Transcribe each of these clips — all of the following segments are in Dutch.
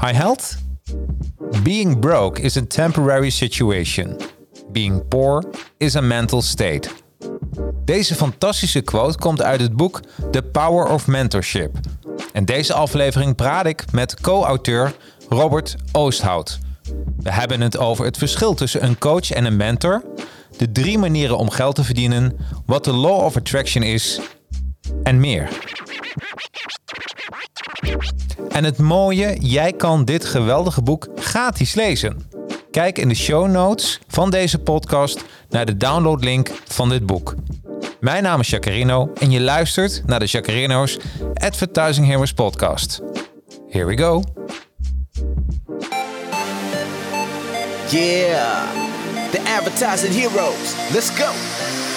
Hi health? Being broke is a temporary situation. Being poor is a mental state. Deze fantastische quote komt uit het boek The Power of Mentorship. En deze aflevering praat ik met co-auteur Robert Oosthout. We hebben het over het verschil tussen een coach en een mentor, de drie manieren om geld te verdienen, wat de law of attraction is en meer. En het mooie, jij kan dit geweldige boek gratis lezen. Kijk in de show notes van deze podcast naar de downloadlink van dit boek. Mijn naam is Jacarino en je luistert naar de Jacarino's Advertising Heroes podcast. Here we go. Yeah, the advertising heroes. Let's go.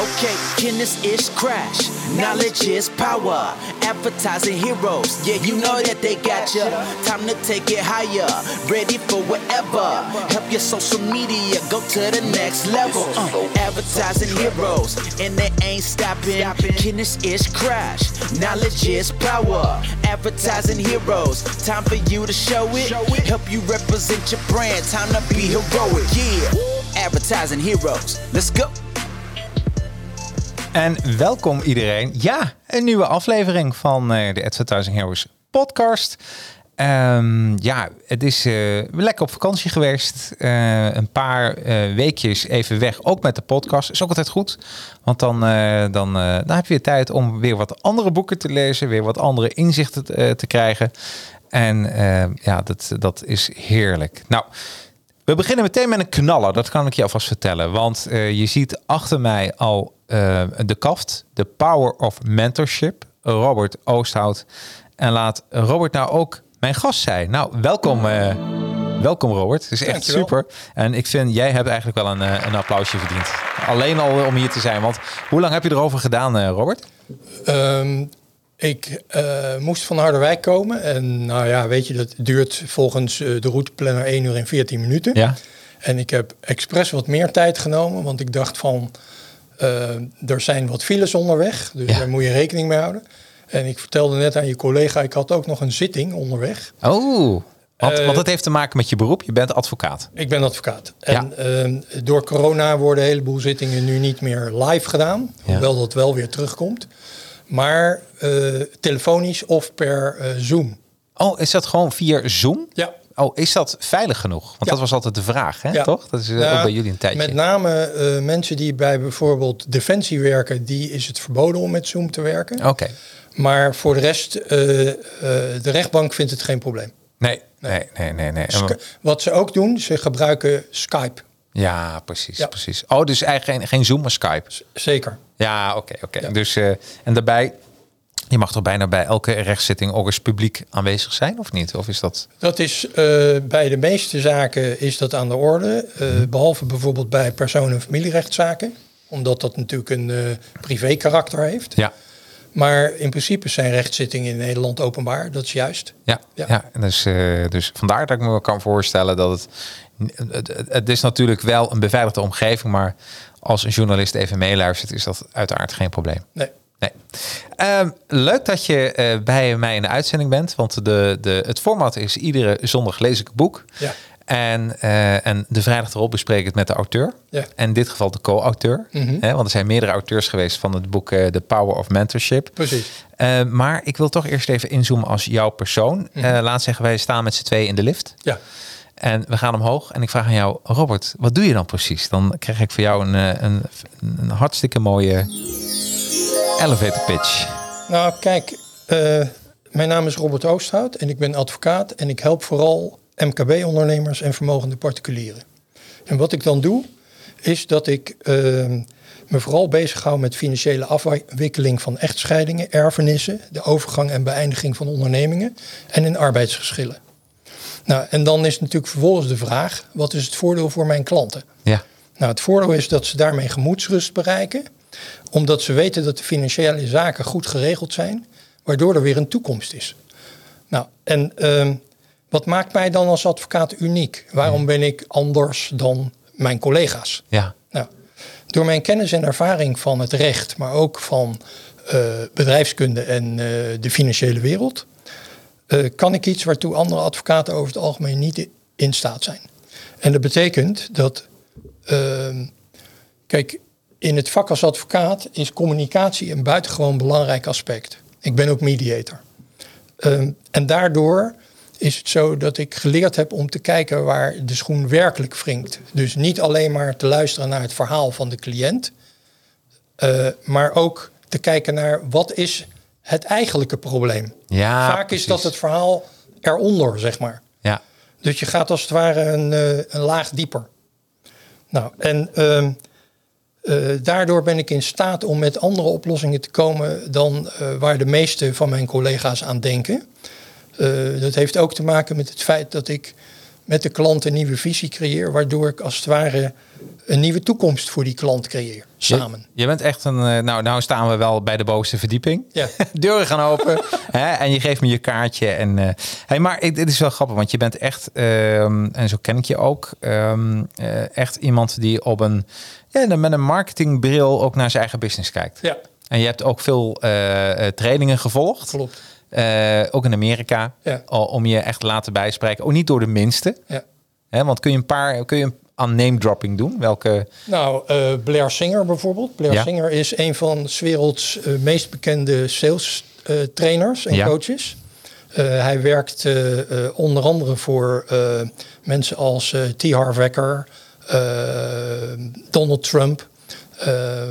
Okay, can this ish crash? Knowledge is power. Advertising heroes, yeah, you know that they got ya. Time to take it higher, ready for whatever. Help your social media go to the next level. Uh, advertising heroes, and they ain't stopping. Can this ish crash? Knowledge is power. Advertising heroes, time for you to show it. Help you represent your brand. Time to be heroic, yeah. Advertising heroes, let's go. En welkom iedereen. Ja, een nieuwe aflevering van uh, de Advertising Heroes podcast. Um, ja, het is uh, lekker op vakantie geweest. Uh, een paar weekjes even weg, ook met de podcast. Is ook altijd goed. Want dan, dan, dan heb je tijd om weer wat andere boeken te lezen. Weer wat andere inzichten te, krijgen. En ja, dat, dat is heerlijk. Nou, we beginnen meteen met een knaller. Dat kan ik je alvast vertellen. Want je ziet achter mij al de kaft, The Power of Mentorship, Robert Oosthout. En laat Robert nou ook mijn gast zijn. Nou, welkom, uh, welkom Robert. Het is echt Dankjewel. super. En ik vind, jij hebt eigenlijk wel een, een applausje verdiend. Alleen al om hier te zijn. Want hoe lang heb je erover gedaan, Robert? Um, ik uh, moest van Harderwijk komen. En nou ja, weet je, dat duurt volgens de routeplanner 1 uur en 14 minuten. Ja. En ik heb expres wat meer tijd genomen. Want ik dacht van er zijn wat files onderweg, dus ja. daar moet je rekening mee houden. En ik vertelde net aan je collega, ik had ook nog een zitting onderweg. Oh, want, want dat heeft te maken met je beroep. Je bent advocaat. Ik ben advocaat. En ja. uh, door corona worden een heleboel zittingen nu niet meer live gedaan. Hoewel dat wel weer terugkomt. Maar uh, telefonisch of per Zoom. Oh, is dat gewoon via Zoom? Ja. Oh, is dat veilig genoeg? Want ja. dat was altijd de vraag, hè? Ja. toch? Dat is nou, ook bij jullie een tijdje. Met name uh, mensen die bij bijvoorbeeld Defensie werken, die is het verboden om met Zoom te werken. Oké. Okay. Maar voor de rest, uh, de rechtbank vindt het geen probleem. Nee, nee, nee, nee. nee. Sk wat ze ook doen, ze gebruiken Skype. Ja, precies, ja. precies. Oh, dus eigenlijk geen, geen Zoom, maar Skype. Z zeker. Ja, oké, okay, oké. Okay. Dus en daarbij je mag toch bijna bij elke rechtszitting ook eens publiek aanwezig zijn, of niet? Of is dat? Dat is uh, bij de meeste zaken is dat aan de orde. Uh, hmm. Behalve bijvoorbeeld bij persoon- en familierechtszaken. Omdat dat natuurlijk een uh, privé karakter heeft. Ja. Maar in principe zijn rechtszittingen in Nederland openbaar. Dat is juist. Ja, ja. dus, dus vandaar dat ik me kan voorstellen dat het, het... Het is natuurlijk wel een beveiligde omgeving, maar als een journalist even meeluistert, is dat uiteraard geen probleem. Nee. Nee. Um, leuk dat je uh, bij mij in de uitzending bent. Want de, de, het format is iedere zondag lees ik een boek. Ja. En, uh, en de vrijdag erop bespreek ik het met de auteur. Ja. En in dit geval de co-auteur. Mhm. Mm -hmm. Want er zijn meerdere auteurs geweest van het boek uh, The Power of Mentorship. Precies. Uh, maar ik wil toch eerst even inzoomen als jouw persoon. Mm -hmm. laat zeggen, wij staan met z'n tweeën in de lift. Ja. En we gaan omhoog en ik vraag aan jou, Robert, wat doe je dan precies? Dan krijg ik voor jou een, een, een hartstikke mooie elevator pitch. Nou, kijk, uh, mijn naam is Robert Oosthout en ik ben advocaat en ik help vooral MKB-ondernemers en vermogende particulieren. En wat ik dan doe, is dat ik uh, me vooral bezighoud met financiële afwikkeling van echtscheidingen, erfenissen, de overgang en beëindiging van ondernemingen en in arbeidsgeschillen. Nou, en dan is natuurlijk vervolgens de vraag: wat is het voordeel voor mijn klanten? Ja. Nou, het voordeel is dat ze daarmee gemoedsrust bereiken, omdat ze weten dat de financiële zaken goed geregeld zijn, waardoor er weer een toekomst is. Nou, en ehm, wat maakt mij dan als advocaat uniek? Waarom ben ik anders dan mijn collega's? Ja. Nou, door mijn kennis en ervaring van het recht, maar ook van eh, bedrijfskunde en eh, de financiële wereld, eh, kan ik iets waartoe andere advocaten over het algemeen niet in staat zijn. En dat betekent dat, ehm, kijk, in het vak als advocaat is communicatie een buitengewoon belangrijk aspect. Ik ben ook mediator. Ehm, en daardoor is het zo dat ik geleerd heb om te kijken waar de schoen werkelijk wringt. Dus niet alleen maar te luisteren naar het verhaal van de cliënt, eh, maar ook te kijken naar wat is het eigenlijke probleem. Ja, Vaak precies. is dat het verhaal eronder, zeg maar. Ja. Dus je gaat als het ware een, eh, een laag dieper. Nou, en ehm, eh, daardoor ben ik in staat om met andere oplossingen te komen dan eh, waar de meeste van mijn collega's aan denken. Eh, dat heeft ook te maken met het feit dat ik met de klant een nieuwe visie creëer, waardoor ik als het ware een nieuwe toekomst voor die klant creëer. Samen. Je, je bent echt een. Nou, nou staan we wel bij de bovenste verdieping. Ja. Deuren gaan open. hè, en je geeft me je kaartje. En, hey, maar dit is wel grappig, want je bent echt, ehm, en zo ken ik je ook, ehm, eh, echt iemand die op een, ja, met een marketingbril ook naar zijn eigen business kijkt. Ja, En je hebt ook veel eh, eh, trainingen gevolgd. klopt. Eh, ook in Amerika. Ja. Om je echt te laten bijspreken. Ook niet door de minste. Ja. Hè, want kun je een paar, kun je een- aan name dropping doen? Welke? Nou, Blair Singer bijvoorbeeld. Blair Ja. Singer is een van 's werelds meest bekende sales trainers en Ja. coaches. Hij werkt onder andere voor mensen als T. Harv Eker, Donald Trump, eh,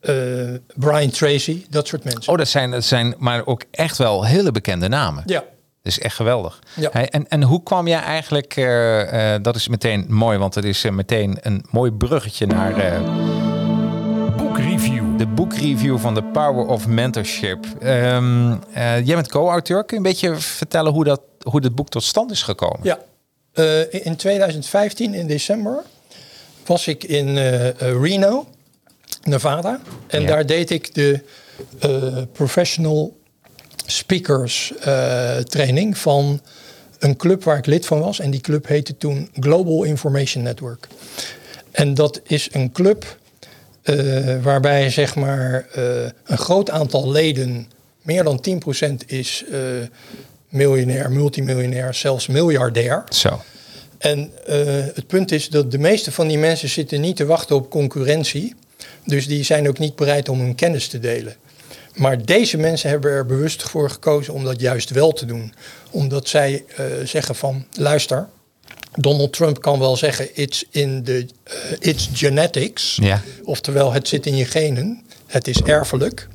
eh, Brian Tracy, dat soort mensen. Oh, dat zijn, dat zijn maar ook echt wel hele bekende namen. Ja, Dat is echt geweldig. Ja. Hey, en, en hoe kwam jij eigenlijk, eh, eh, dat is meteen mooi, want het is eh, meteen een mooi bruggetje naar eh, Boekreview. de boekreview van The Power of Mentorship. Ehm, eh, jij bent co-auteur. Kun je een beetje vertellen hoe dat, hoe dit boek tot stand is gekomen? Ja, Eh, in 2015 in december was ik in eh, eh, Reno, Nevada. En Ja. daar deed ik de professional speakers training van een club waar ik lid van was. En die club heette toen Global Information Network. En dat is een club waarbij zeg maar een groot aantal leden, meer dan 10% is miljonair, multimiljonair, zelfs miljardair. Zo. En eh, het punt is dat de meeste van die mensen zitten niet te wachten op concurrentie. Dus die zijn ook niet bereid om hun kennis te delen. Maar deze mensen hebben er bewust voor gekozen om dat juist wel te doen. Omdat zij eh, zeggen van, luister, Donald Trump kan wel zeggen, it's in the, eh, it's genetics. Ja. Oftewel, het zit in je genen. Het is erfelijk.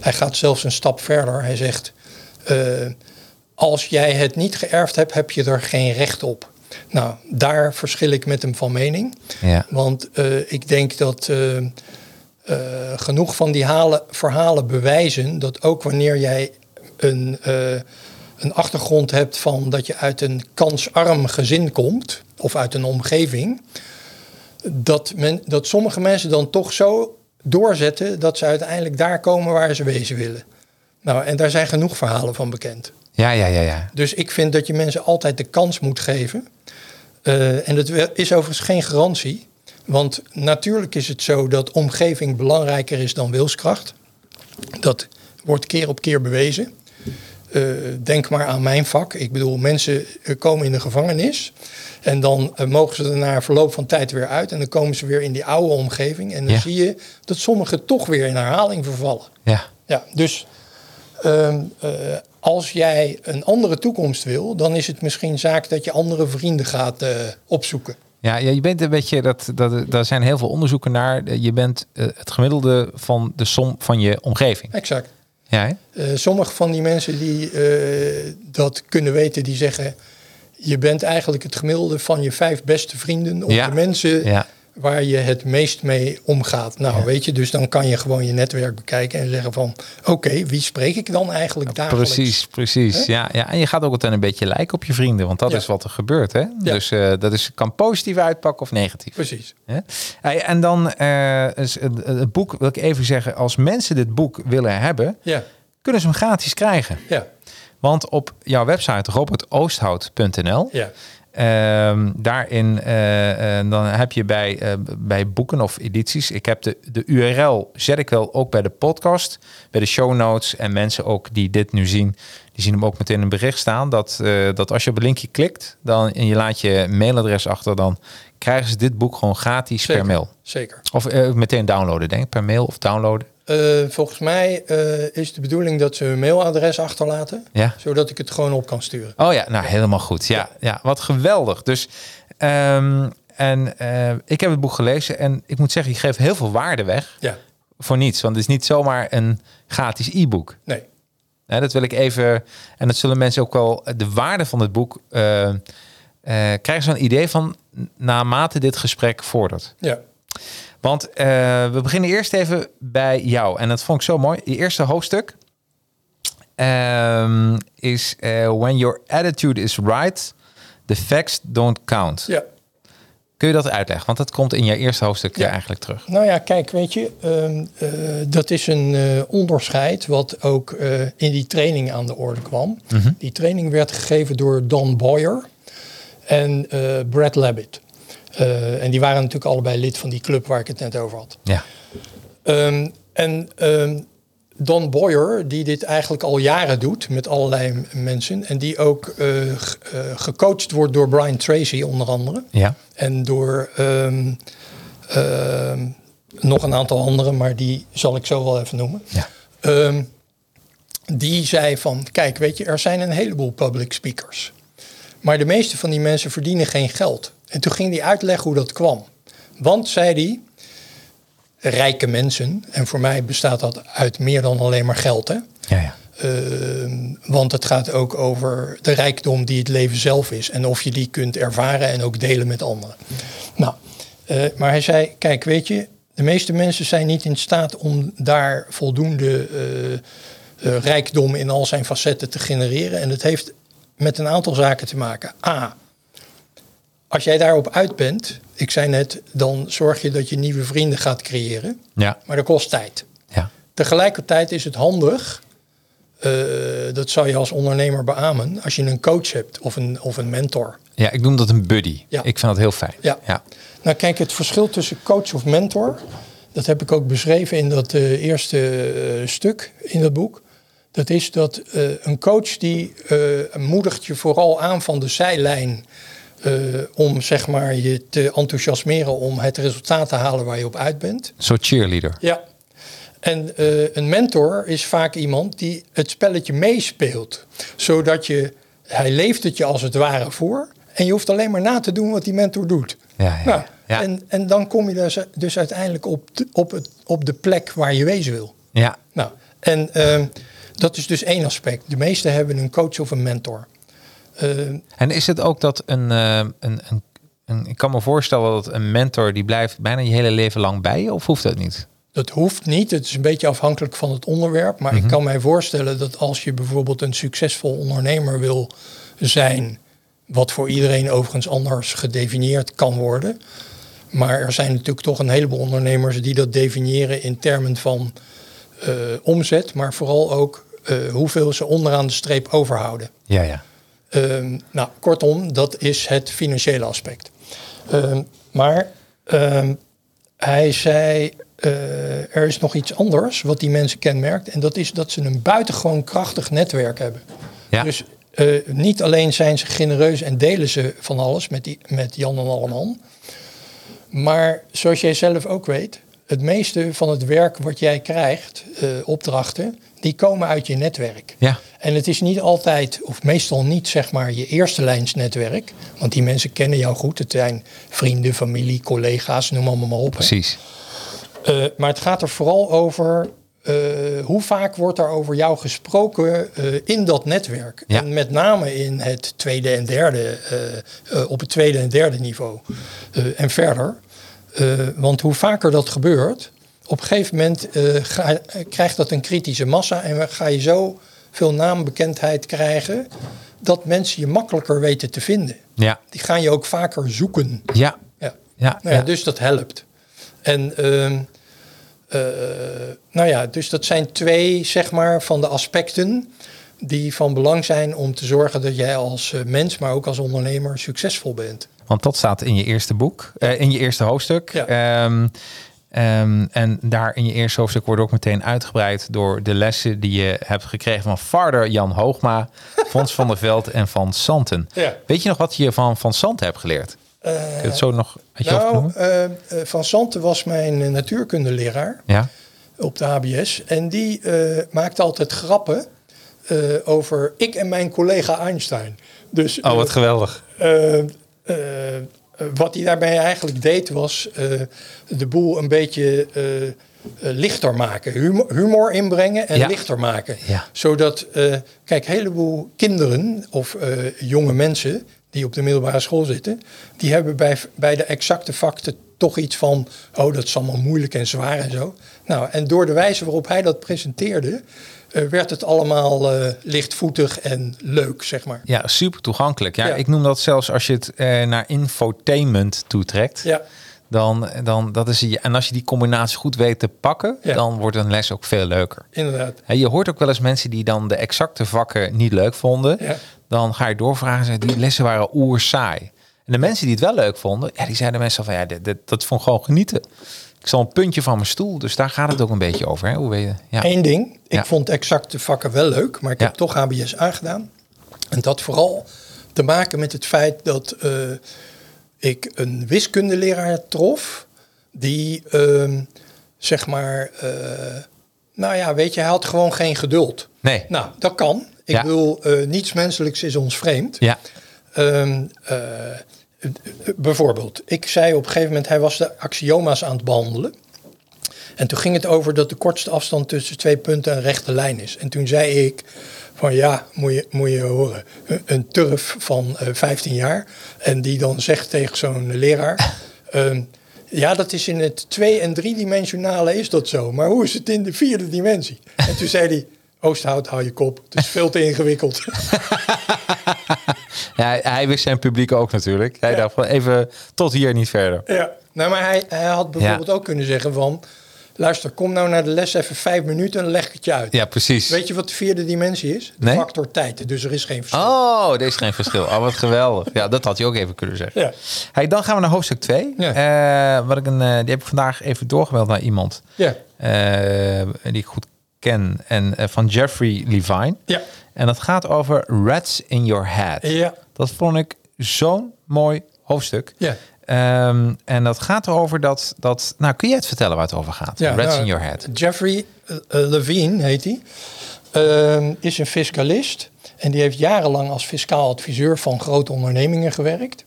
Hij gaat zelfs een stap verder. Hij zegt, als jij het niet geërfd hebt, heb je er geen recht op. Nou, daar verschil ik met hem van mening. Ja. Want eh, ik denk dat eh, eh, genoeg van die halen, verhalen bewijzen dat ook wanneer jij een, een achtergrond hebt van dat je uit een kansarm gezin komt of uit een omgeving, dat, men, dat sommige mensen dan toch zo doorzetten dat ze uiteindelijk daar komen waar ze wezen willen. Nou, en daar zijn genoeg verhalen van bekend. Ja, ja, ja, ja. Dus ik vind dat je mensen altijd de kans moet geven. Eh, en dat is overigens geen garantie. Want natuurlijk is het zo dat omgeving belangrijker is dan wilskracht. Dat wordt keer op keer bewezen. Eh, denk maar aan mijn vak. Ik bedoel, mensen eh, komen in de gevangenis. En dan mogen ze er na verloop van tijd weer uit. En dan komen ze weer in die oude omgeving. En dan Ja. zie je dat sommigen toch weer in herhaling vervallen. Ja. Ja, dus ehm, eh, als jij een andere toekomst wil, dan is het misschien zaak dat je andere vrienden gaat eh, opzoeken. Ja, je bent een beetje, dat, dat, daar zijn heel veel onderzoeken naar. Je bent eh, het gemiddelde van de som van je omgeving. Exact. Ja? Eh, sommige van die mensen die eh, dat kunnen weten, die zeggen: je bent eigenlijk het gemiddelde van je vijf beste vrienden of Ja. de mensen Ja. Waar je het meest mee omgaat. Nou, Ja. weet je, dus dan kan je gewoon je netwerk bekijken en zeggen van... oké, wie spreek ik dan eigenlijk dagelijks? Precies, precies. Ja, ja, en je gaat ook altijd een beetje lijken op je vrienden, want dat Ja. is wat er gebeurt. Hè? Dus eh, dat is, kan positief uitpakken of negatief. Precies. Hey, en dan is het, boek, wil ik even zeggen, als mensen dit boek willen hebben, Ja, kunnen ze hem gratis krijgen. ja, Want op jouw website robertoosthout.nl ja. Ehm, daarin eh, eh, dan heb je bij, eh, bij boeken of edities. Ik heb de, de URL zet ik wel ook bij de podcast, bij de show notes. En mensen ook die dit nu zien, die zien hem ook meteen in een bericht staan. Dat, dat als je op een linkje klikt dan, en je laat je mailadres achter, dan krijgen ze dit boek gewoon gratis Zeker. per mail. Zeker. Of meteen downloaden, denk ik, per mail of downloaden. Eh, volgens mij eh, is de bedoeling dat ze hun mailadres achterlaten... Ja. zodat ik het gewoon op kan sturen. Oh ja, nou helemaal goed. Ja, ja wat geweldig. Dus ehm, en eh, ik heb het boek gelezen en ik moet zeggen, je geeft heel veel waarde weg Ja, voor niets. Want het is niet zomaar een gratis e-book. nee. Dat wil ik even. En dat zullen mensen ook wel. De waarde van het boek. krijgen ze een idee van naarmate dit gesprek vordert. Ja, Want eh, we beginnen eerst even bij jou. En dat vond ik zo mooi. Je eerste hoofdstuk ehm, is eh, When your attitude is right, the facts don't count. ja. Kun je dat uitleggen? Want dat komt in je eerste hoofdstuk Ja. eigenlijk terug. Nou ja, kijk, weet je, ehm, eh, dat is een onderscheid wat ook in die training aan de orde kwam. Die training werd gegeven door Don Boyer en Brad Labitt. Eh, en die waren natuurlijk allebei lid van die club waar ik het net over had. Ja. Ehm, en ehm, Don Boyer, die dit eigenlijk al jaren doet met allerlei mensen. En die ook eh, eh, gecoacht wordt door Brian Tracy onder andere. Ja. En door ehm, nog een aantal anderen, maar die zal ik zo wel even noemen. Ja. Die zei van, kijk, weet je, er zijn een heleboel public speakers. Maar de meeste van die mensen verdienen geen geld. En toen ging hij uitleggen hoe dat kwam. Want, zei hij, rijke mensen, en voor mij bestaat dat uit meer dan alleen maar geld, hè. Ja, ja. Ehm, want het gaat ook over de rijkdom die het leven zelf is. En of je die kunt ervaren en ook delen met anderen. Nou, eh, maar hij zei, kijk, weet je, de meeste mensen zijn niet in staat om daar voldoende eh, eh, rijkdom in al zijn facetten te genereren. En dat heeft met een aantal zaken te maken. A, als jij daarop uit bent, ik zei net, dan zorg je dat je nieuwe vrienden gaat creëren. Ja. Maar dat kost tijd. Ja. Tegelijkertijd is het handig, eh, dat zou je als ondernemer beamen, als je een coach hebt of een, of een mentor. Ja, ik noem dat een buddy. Ja. Ik vind dat heel fijn. Ja. ja. Nou kijk, het verschil tussen coach of mentor, dat heb ik ook beschreven in dat eh, eerste eh, stuk in dat boek. Dat is dat een coach die moedigt je vooral aan van de zijlijn eh, om zeg maar je te enthousiasmeren om het resultaat te halen waar je op uit bent. Zo cheerleader. Ja. En eh, een mentor is vaak iemand die het spelletje meespeelt. Zodat je, hij leeft het je als het ware voor. En je hoeft alleen maar na te doen wat die mentor doet. Ja, ja, Nou, ja. En, en dan kom je dus, dus uiteindelijk op de, op, het, op de plek waar je wezen wil. Ja. Nou, en ehm, dat is dus één aspect. De meesten hebben een coach of een mentor. Ehm, En is het ook dat een, eh, een, een, een... Ik kan me voorstellen dat een mentor... die blijft bijna je hele leven lang bij je? Of hoeft dat niet? Dat hoeft niet. Het is een beetje afhankelijk van het onderwerp. Maar ik kan mij voorstellen dat als je bijvoorbeeld een succesvol ondernemer wil zijn, wat voor iedereen overigens anders gedefinieerd kan worden. Maar er zijn natuurlijk toch een heleboel ondernemers die dat definiëren in termen van eh, omzet, maar vooral ook eh, hoeveel ze onderaan de streep overhouden. Ja, ja. Ehm, nou, kortom, dat is het financiële aspect. Ehm, maar ehm, hij zei, eh, er is nog iets anders wat die mensen kenmerkt. En dat is dat ze een buitengewoon krachtig netwerk hebben. Ja. Dus eh, niet alleen zijn ze genereus en delen ze van alles met, die, met Jan en Alleman. Maar zoals jij zelf ook weet, het meeste van het werk wat jij krijgt, eh, opdrachten, die komen uit je netwerk. Ja. En het is niet altijd, of meestal niet, zeg maar, je eerste lijnsnetwerk. Want die mensen kennen jou goed. Het zijn vrienden, familie, collega's, noem allemaal maar op. Precies. Eh, maar het gaat er vooral over eh, hoe vaak wordt er over jou gesproken in dat netwerk. Ja. En met name in het tweede en derde, op het tweede en derde niveau. En verder. Eh, want hoe vaker dat gebeurt, op een gegeven moment ga- krijgt dat een kritische massa en ga je zo veel naambekendheid krijgen dat mensen je makkelijker weten te vinden. Ja. Die gaan je ook vaker zoeken. Ja. Ja. Ja. Nou ja. Dus dat helpt. En ehm, eh, nou ja, dus dat zijn twee zeg maar, van de aspecten die van belang zijn om te zorgen dat jij als mens, maar ook als ondernemer succesvol bent. Want dat staat in je eerste boek, eh, in je eerste hoofdstuk. Ja. Ehm, ehm, en daar in je eerste hoofdstuk wordt ook meteen uitgebreid door de lessen die je hebt gekregen van vader Jan Hoogma, Fons van der Veld en Van Santen. Ja. Weet je nog wat je van Van Santen hebt geleerd? Kun je het zo nog uit je Nou, noemen? eh, Van Santen was mijn natuurkundeleraar Ja. op de HBS. En die maakte altijd grappen over ik en mijn collega Einstein. Dus, Oh, wat geweldig. Eh, eh, eh, wat hij daarbij eigenlijk deed was eh, de boel een beetje lichter maken. Humor, humor inbrengen en Ja. lichter maken. Ja. Zodat, kijk, een heleboel kinderen of jonge mensen die op de middelbare school zitten, die hebben bij, bij de exacte facten toch iets van, oh dat is allemaal moeilijk en zwaar en zo. Nou, en door de wijze waarop hij dat presenteerde, werd het allemaal eh, lichtvoetig en leuk, zeg maar. Ja, super toegankelijk. Ja, Ja. Ik noem dat zelfs als je het eh, naar infotainment toetrekt. Ja. Dan, dan dat is je. En als je die combinatie goed weet te pakken, Ja. dan wordt een les ook veel leuker. Inderdaad. Hè, je hoort ook wel eens mensen die dan de exacte vakken niet leuk vonden. Ja. Dan ga je doorvragen en zeggen, die lessen waren oer saai. En de mensen die het wel leuk vonden, ja, die zeiden meestal van ja, dit, dit- dat vond ik gewoon genieten. Ik zal een puntje van mijn stoel, dus daar gaat het ook een beetje over. Hè? Hoe weet je? Ja. Eén ding, ik Ja. vond exact de vakken wel leuk, maar ik heb toch HBS aangedaan. En dat vooral te maken met het feit dat eh, ik een wiskundeleraar trof, die ehm, zeg maar, eh, nou ja, weet je, hij had gewoon geen geduld. Nee. Nou, dat kan. Ik Ja. bedoel, eh, niets menselijks is ons vreemd. Ja. Ehm, eh, eh, bijvoorbeeld, ik zei op een gegeven moment, hij was de axioma's aan het behandelen. En toen ging het over dat de kortste afstand tussen twee punten een rechte lijn is. En toen zei ik van ja, moet je, moet je horen, een- een turf van eh 15 jaar. En die dan zegt tegen zo'n leraar, ehm, ja dat is in het twee- en driedimensionale is dat zo. Maar hoe is het in de vierde dimensie? En toen zei hij, Oosthout, hou je kop, het is veel te ingewikkeld. ja, hij- hij wist zijn publiek ook natuurlijk. Hij Ja. dacht van even tot hier niet verder. Ja, nou, maar hij, hij had bijvoorbeeld ook kunnen zeggen van... luister, kom nou naar de les even vijf minuten en leg ik het je uit. Ja, precies. Weet je wat de vierde dimensie is? De Nee. factor tijd, dus er is geen verschil. Oh, er is geen verschil. Oh, wat geweldig. Ja, dat had je ook even kunnen zeggen. Ja. Hey, dan gaan we naar hoofdstuk 2. Ja. wat ik een, eh, die heb ik vandaag even doorgebeld naar iemand Ja, eh, die ik goed ken. En eh, van Jeffrey Levine. ja, En dat gaat over rats in your head. ja, Dat vond ik zo'n mooi hoofdstuk. ja. Ehm, en dat gaat erover dat, dat... Nou, kun je het vertellen waar het over gaat? ja rats nou, in your head. Jeffrey eh, eh, Levine heet hij. Ehm, is een fiscalist. En die heeft jarenlang als fiscaal adviseur van grote ondernemingen gewerkt.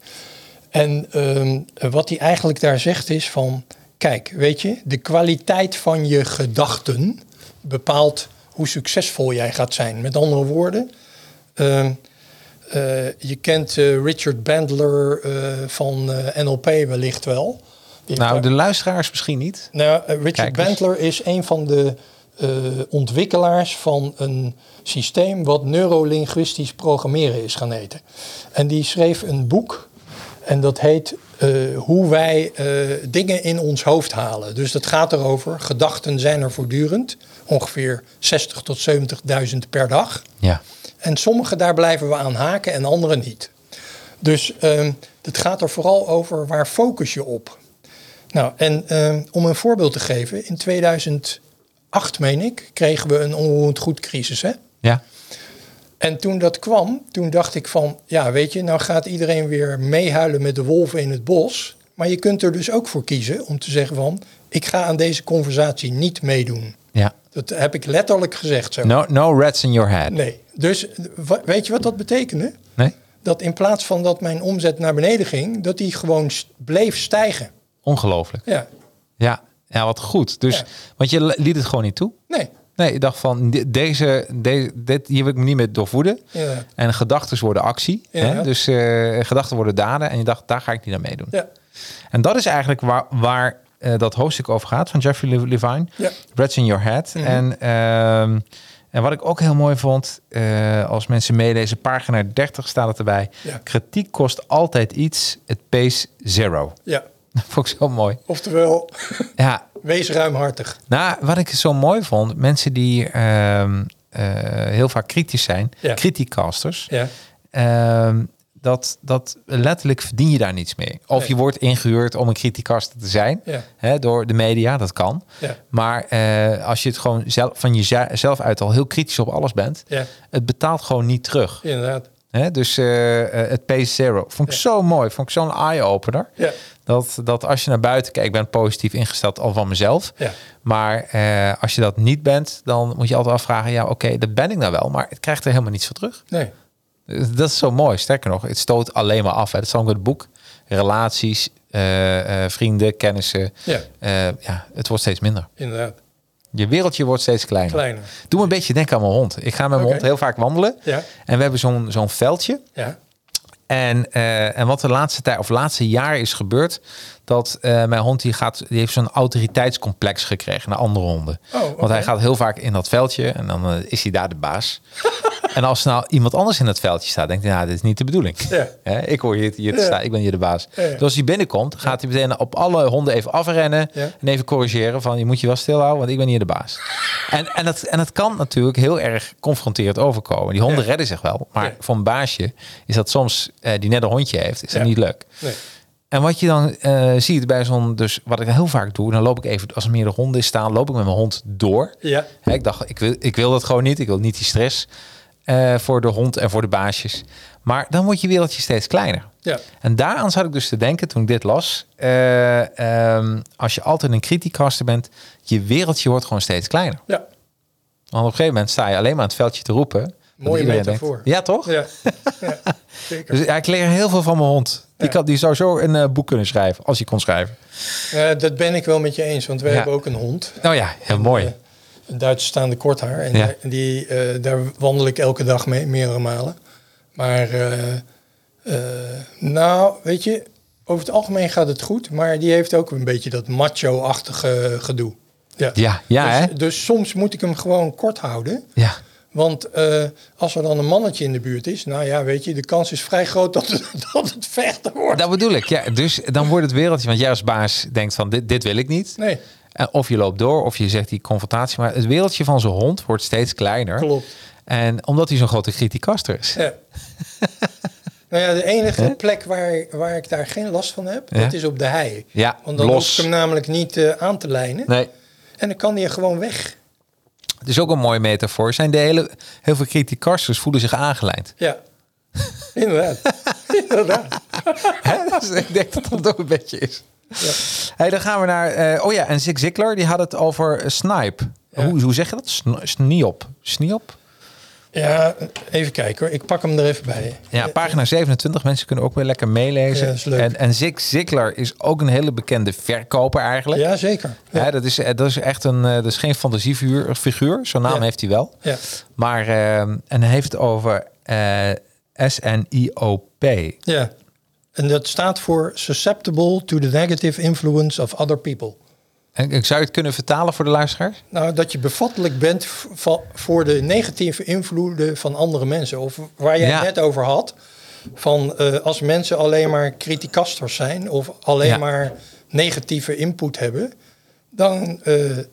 En ehm, wat hij eigenlijk daar zegt is van... Kijk, weet je, de kwaliteit van je gedachten bepaalt hoe succesvol jij gaat zijn. Met andere woorden, ehm, eh, je kent eh, Richard Bandler eh, van NLP wellicht wel. Die Nou, de luisteraars misschien niet. nou, Richard eens. Bandler is een van de ontwikkelaars van een systeem wat neurolinguistisch programmeren is gaan heten. En die schreef een boek en dat heet Hoe wij dingen in ons hoofd halen. Dus dat gaat erover, gedachten zijn er voortdurend, ongeveer 60 tot 70.000 per dag. Ja. En sommige daar blijven we aan haken en andere niet. Dus ehm, het gaat er vooral over waar focus je op. Nou, en ehm, om een voorbeeld te geven, in 2008 meen ik, kregen we een onroerend goed crisis. Hè? Ja. En toen dat kwam, toen dacht ik van, ja weet je, nou gaat iedereen weer meehuilen met de wolven in het bos. Maar je kunt er dus ook voor kiezen om te zeggen van, ik ga aan deze conversatie niet meedoen. Ja. Dat heb ik letterlijk gezegd zo. No, no rats in your head. Nee, dus weet je wat dat betekende? Nee? Dat in plaats van dat mijn omzet naar beneden ging, dat die gewoon bleef stijgen. Ongelooflijk. Ja, Ja. Ja, wat goed. Dus, Ja. want je liet het gewoon niet toe. nee. Nee, ik dacht van de- deze, deze dit, hier wil ik me niet meer doorvoeden. Ja. En gedachten worden actie. Ja. Hè? Dus eh, gedachten worden daden. En je dacht, daar ga ik niet aan meedoen. Ja. En dat is eigenlijk waar, waar eh, dat hoofdstuk over gaat van Jeffrey Le- Levine. Ja. Reds in Your Head. Mhm. En, ehm, en wat ik ook heel mooi vond, eh, als mensen meelezen, pagina 30 staat het erbij. Ja. Kritiek kost altijd iets, het pace zero. ja. Dat vond ik zo mooi. Oftewel, Ja, wees ruimhartig. nou, wat ik zo mooi vond, mensen die ehm, eh, heel vaak kritisch zijn, Ja. criticasters, Ja. Dat, dat letterlijk verdien je daar niets mee. Of Nee. je wordt ingehuurd om een criticaster te zijn Ja. hè, door de media, dat kan. Ja. Maar eh, als je het gewoon zelf, van jezelf uit al heel kritisch op alles bent, Ja. het betaalt gewoon niet terug. Inderdaad. Hè? Dus eh, eh, het pace zero vond ik zo mooi, vond ik zo'n eye-opener. Dat, dat als je naar buiten kijkt, ik ben positief ingesteld al van mezelf. Maar eh, als je dat niet bent, dan moet je altijd afvragen, ja oké, dat ben ik nou wel, maar het krijgt er helemaal niets voor terug. Nee. Dat is zo mooi. Sterker nog, het stoot alleen maar af. Hè. Dat is ook in het boek. Relaties, eh, eh, vrienden, kennissen. Ja. Eh, ja, het wordt steeds minder. Inderdaad. Je wereldje wordt steeds kleiner. Kleiner. Doe me een beetje denken aan mijn hond. Ik ga met mijn hond heel vaak wandelen. Ja. En we hebben zo'n zo'n veldje. Ja. En, en wat de laatste tijd of laatste jaar is gebeurd, dat eh, mijn hond die gaat, die heeft zo'n autoriteitscomplex gekregen naar andere honden. Oh. Want hij gaat heel vaak in dat veldje en dan eh, is hij daar de baas. en als nou iemand anders in dat veldje staat, denkt hij, nou, dit is niet de bedoeling. Ja. Ik hoor hier, hier te Ja. staan, ik ben hier de baas. Ja. Dus als hij binnenkomt, gaat hij meteen op alle honden even afrennen en even corrigeren van, je moet je wel stilhouden, want ik ben hier de baas. en, en, dat, en dat kan natuurlijk heel erg confronterend overkomen. Die honden redden zich wel, maar voor een baasje is dat soms, eh, die net een hondje heeft, is dat niet leuk. Nee. En wat je dan eh, ziet bij zo'n, dus wat ik heel vaak doe, dan loop ik even, als er meerdere honden staan, loop ik met mijn hond door. Ja. Hè, ik dacht, ik wil, ik wil dat gewoon niet. Ik wil niet die stress eh, voor de hond en voor de baasjes. Maar dan wordt je wereldje steeds kleiner. Ja. En daaraan zat ik dus te denken toen ik dit las. eh, ehm, als je altijd een criticaster bent, je wereldje wordt gewoon steeds kleiner. Ja. Want op een gegeven moment sta je alleen maar aan het veldje te roepen. Mooie metafoor. denkt- Ja, toch? Ja. ja. Zeker. Dus ja, ik leer heel veel van mijn hond. Die, kan, die zou zo een eh, boek kunnen schrijven, als hij kon schrijven. Eh, dat ben ik wel met je eens, want wij hebben ook een hond. Nou ja, heel mooi. Eh, een Duitse staande korthaar. En daar- die, daar wandel ik elke dag mee, meerdere malen. Maar nou, weet je, over het algemeen gaat het goed. Maar die heeft ook een beetje dat macho-achtige gedoe. Ja, Ja, ja, dus, hè? dus soms moet ik hem gewoon kort houden. Ja. Want eh, als er dan een mannetje in de buurt is, nou ja, weet je, de kans is vrij groot dat het, dat het vechten wordt. Dat bedoel ik. Ja, dus dan wordt het wereldje, want jij als baas denkt van dit, dit wil ik niet. Nee, En Of je loopt door, of je zegt die confrontatie. Maar het wereldje van zijn hond wordt steeds kleiner. klopt. En omdat hij zo'n grote criticaster is. Ja. nou ja, de enige plek waar, waar ik daar geen last van heb, Ja. dat is op de hei. Ja, Want dan los. hoef ik hem namelijk niet eh, aan te lijnen. Nee. En dan kan hij er gewoon weg. Het is ook een mooie metafoor. Zijn de hele, heel veel criticasters voelen zich aangelijnd. Ja, inderdaad. inderdaad. Dus ik denk dat dat ook een beetje is. Hey, dan gaan we naar... eh, oh ja, en Zig Ziglar, die had het over eh, snipe. Ja. Hoe, hoe zeg je dat? Sn- Sniop. Sniop? Ja, even kijken hoor. Ik pak hem er even bij. Ja, pagina 27. Mensen kunnen ook weer lekker meelezen. Ja, dat is leuk. En, en Zig Ziglar is ook een hele bekende verkoper eigenlijk. Ja, zeker. Ja. Ja, dat, is, eh, dat is echt een, eh, dat is geen fantasiefiguur, figuur. Zo'n naam Ja. heeft hij wel. Ja. Maar, eh, en hij heeft het over eh S-N-I-O-P. ja. En dat staat voor Susceptible to the Negative Influence of Other People. En ik zou je het kunnen vertalen voor de luisteraars? Nou, dat je bevattelijk bent voor de negatieve invloeden van andere mensen. Of waar jij Ja. het net over had. Van eh, als mensen alleen maar criticasters zijn of alleen Ja. maar negatieve input hebben. Dan, eh, eh,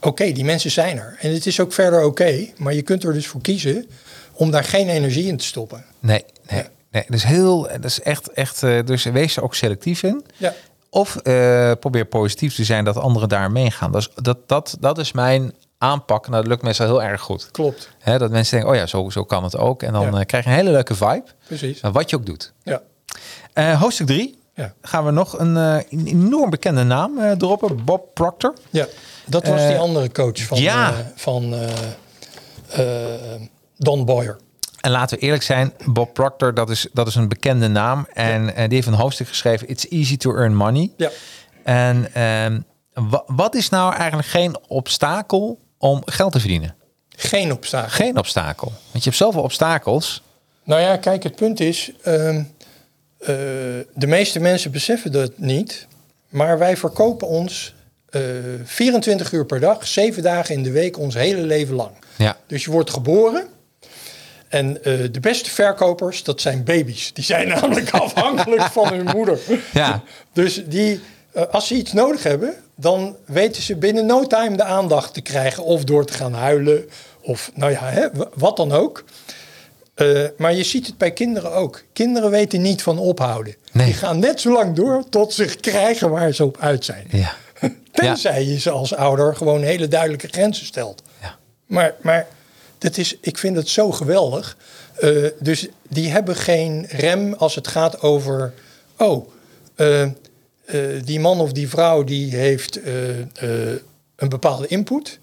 oké, die mensen zijn er. En het is ook verder oké. maar je kunt er dus voor kiezen om daar geen energie in te stoppen. Nee, nee. Ja. nee. Dat is heel, dat is echt, echt, dus wees er ook selectief in. Ja, Of eh, probeer positief te zijn dat anderen daar meegaan. Dat is, dat, dat, dat is mijn aanpak. Nou, dat lukt meestal heel erg goed. klopt. Hè, dat mensen denken, oh ja, zo, zo kan het ook. En dan Ja. eh, krijg je een hele leuke vibe. Precies. Wat je ook doet. Ja, Eh, hoofdstuk 3 ja. gaan we nog een enorm bekende naam droppen. Bob Proctor. ja. dat was die andere coach van, ja. van Don Boyer. En laten we eerlijk zijn, Bob Proctor, dat is, dat is een bekende naam. En eh, die heeft een hoofdstuk geschreven, It's Easy to Earn Money. Ja, En wa- wat is nou eigenlijk geen obstakel om geld te verdienen? Geen obstakel. Geen obstakel. Want je hebt zoveel obstakels. Nou ja, kijk, het punt is, ehm, eh, de meeste mensen beseffen dat niet, maar wij verkopen ons eh 24 uur per dag, 7 dagen in de week, ons hele leven lang. Ja. Dus je wordt geboren en eh, de beste verkopers, dat zijn baby's. Die zijn namelijk afhankelijk van hun moeder. Ja. Dus die, eh, als ze iets nodig hebben, dan weten ze binnen no time de aandacht te krijgen. Of door te gaan huilen, of nou ja, hè, wat dan ook. Eh, maar je ziet het bij kinderen ook. Kinderen weten niet van ophouden. Nee. Die gaan net zo lang door tot ze krijgen waar ze op uit zijn. Ja. Tenzij je ze als ouder gewoon hele duidelijke grenzen stelt. Ja. Maar, maar dat is, ik vind het zo geweldig. Eh, dus die hebben geen rem als het gaat over... Oh, eh, eh, die man of die vrouw die heeft een bepaalde input.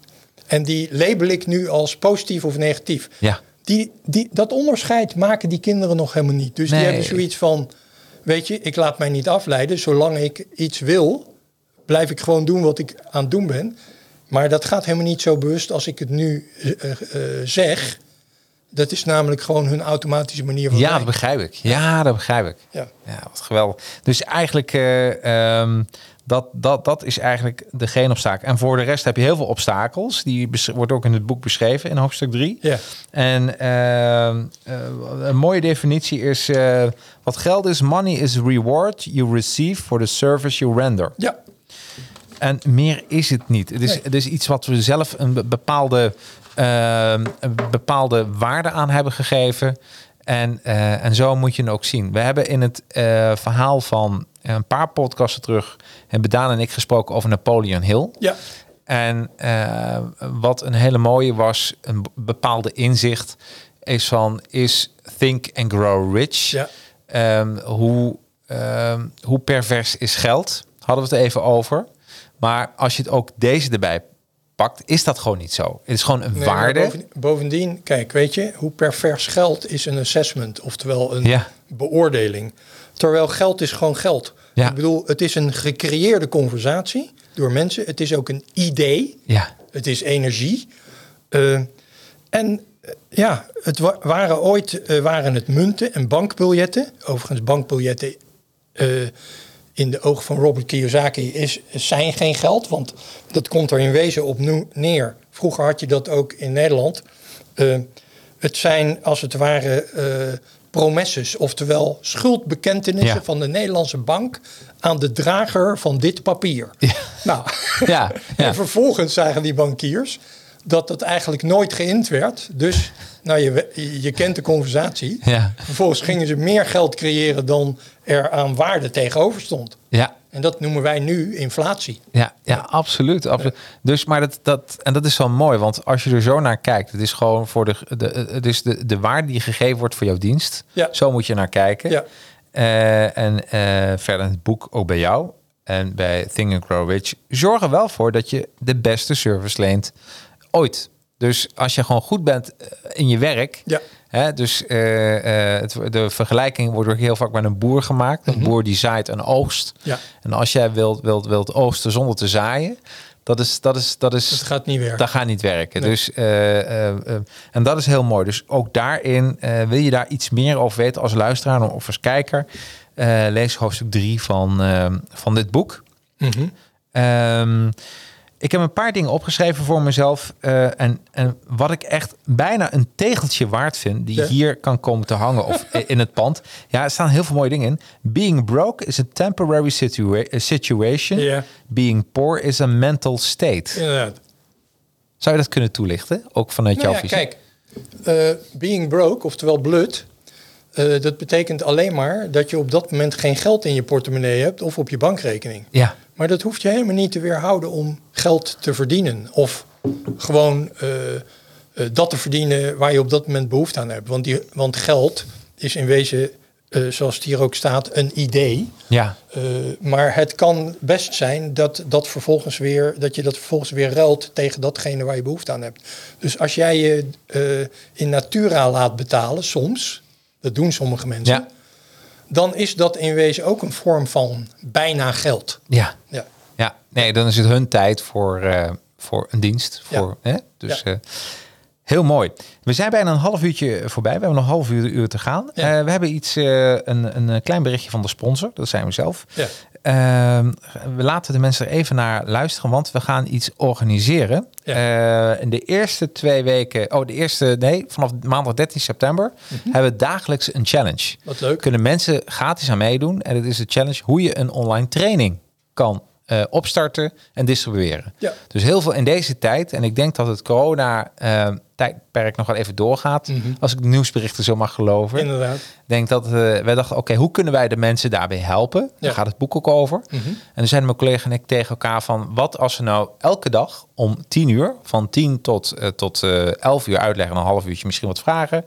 En die label ik nu als positief of negatief. Ja. Die, die, dat onderscheid maken die kinderen nog helemaal niet. Dus Nee. die hebben zoiets van... Weet je, ik laat mij niet afleiden. Zolang ik iets wil, blijf ik gewoon doen wat ik aan het doen ben. Maar dat gaat helemaal niet zo bewust als ik het nu eh, eh, eh, zeg. Dat is namelijk gewoon hun automatische manier van Ja, dat begrijp ik. Ja, dat begrijp ik. Ja. Ja, wat geweldig. Dus eigenlijk, ehm, dat, dat, dat is eigenlijk de geen obstakel. En voor de rest heb je heel veel obstakels. Die wordt ook in het boek beschreven in hoofdstuk 3. Ja. En ehm, eh, een mooie definitie is... wat geld is, money is reward you receive for the service you render. Ja, En meer is het niet. Het is, Nee. het is iets wat we zelf een be- bepaalde, ehm, een bepaalde waarde aan hebben gegeven. En, eh, en zo moet je het ook zien. We hebben in het eh, verhaal van een paar podcasten terug... hebben Daan en ik gesproken over Napoleon Hill. ja, En eh, wat een hele mooie was, een bepaalde inzicht... is van, is think and grow rich. Ja. Ehm, hoe, ehm, hoe pervers is geld? Hadden we het even over. Maar als je het ook deze erbij pakt, is dat gewoon niet zo. Het is gewoon een Nee, waarde. boven- bovendien, kijk, weet je, hoe pervers geld is een assessment, oftewel een Ja. beoordeling. Terwijl geld is gewoon geld. Ja. Ik bedoel, het is een gecreëerde conversatie door mensen. Het is ook een idee. Ja, Het is energie. Eh, en eh, ja, het wa- waren ooit eh, waren het munten en bankbiljetten. Overigens, bankbiljetten in de ogen van Robert Kiyosaki is, zijn geen geld. Want dat komt er in wezen op nu- neer. Vroeger had je dat ook in Nederland. Eh, het zijn als het ware eh promesses, oftewel schuldbekentenissen Ja. van de Nederlandse bank aan de drager van dit papier. Ja. Nou, Ja, ja. en vervolgens zagen die bankiers dat dat eigenlijk nooit geïnd werd. Dus, nou, je, je kent de conversatie. Ja. Vervolgens gingen ze meer geld creëren dan er aan waarde tegenover stond. ja. En dat noemen wij nu inflatie. Ja, ja, absoluut. absoluut. Dus, maar dat, dat, en dat is wel mooi, want als je er zo naar kijkt, het is gewoon voor de, de, het is de, de waarde die gegeven wordt voor jouw dienst. Ja. Zo moet je naar kijken. Ja. Eh, en eh, verder in het boek ook bij jou en bij Think and Grow Rich zorg er wel voor dat je de beste service leent ooit. Dus als je gewoon goed bent eh, in je werk, Ja. Hè, dus eh, eh, het, de vergelijking wordt ook heel vaak met een boer gemaakt. Een boer die zaait en oogst. Mhm. Ja. En als jij wilt, wilt, wilt oogsten zonder te zaaien, dat is, dat is, dat is, Dat gaat niet werken. dat gaat niet werken. Nee. Dus, en dat is heel mooi. Dus ook daarin, wil je daar iets meer over weten als luisteraar of als kijker, lees hoofdstuk 3 van, van dit boek. Mhm. Ehm, ik heb een paar dingen opgeschreven voor mezelf. eh, en, en wat ik echt bijna een tegeltje waard vind, die Ja. hier kan komen te hangen of in het pand. Ja, er staan heel veel mooie dingen in. Being broke is a temporary situa- eh, situation. Ja. Being poor is a mental state. Inderdaad. Zou je dat kunnen toelichten? Ook vanuit Nou jouw ja, visie? kijk, eh, being broke, oftewel blut, dat betekent alleen maar dat je op dat moment geen geld in je portemonnee hebt of op je bankrekening. Ja, Maar dat hoeft je helemaal niet te weerhouden om geld te verdienen. Of gewoon eh, eh, dat te verdienen waar je op dat moment behoefte aan hebt. Want, die, want geld is in wezen, eh, zoals het hier ook staat, een idee. ja, maar het kan best zijn dat, dat, vervolgens weer, dat je dat vervolgens weer ruilt tegen datgene waar je behoefte aan hebt. Dus als jij je in natura laat betalen, soms, dat doen sommige mensen, ja, dan is dat in wezen ook een vorm van bijna geld. ja. Ja. Ja, nee, dan is het hun tijd voor, eh, voor een dienst. Ja. Voor, hè? Dus Ja. eh, heel mooi. We zijn bijna een half uurtje voorbij. We hebben nog een half uur, uur te gaan. Ja. Eh, we hebben iets, een, een klein berichtje van de sponsor. Dat zijn we zelf. Ehm, we laten de mensen er even naar luisteren, want we gaan iets organiseren. Eh, in de eerste twee weken, oh de eerste, nee, vanaf maandag 13 september hebben we dagelijks een challenge. Wat leuk. Kunnen mensen gratis aan meedoen en het is de challenge hoe je een online training kan eh, opstarten en distribueren. Ja. Dus heel veel in deze tijd, en ik denk dat het corona eh, tijdperk nog wel even doorgaat, als ik de nieuwsberichten zo mag geloven Inderdaad. denk dat eh, wij dachten, oké, hoe kunnen wij de mensen daarbij helpen? Daar gaat het boek ook over. En dan zijn mijn collega en ik tegen elkaar van, wat als we nou elke dag om 10 uur, van 10 tot, eh, tot eh 11 uur uitleggen, een half uurtje misschien wat vragen,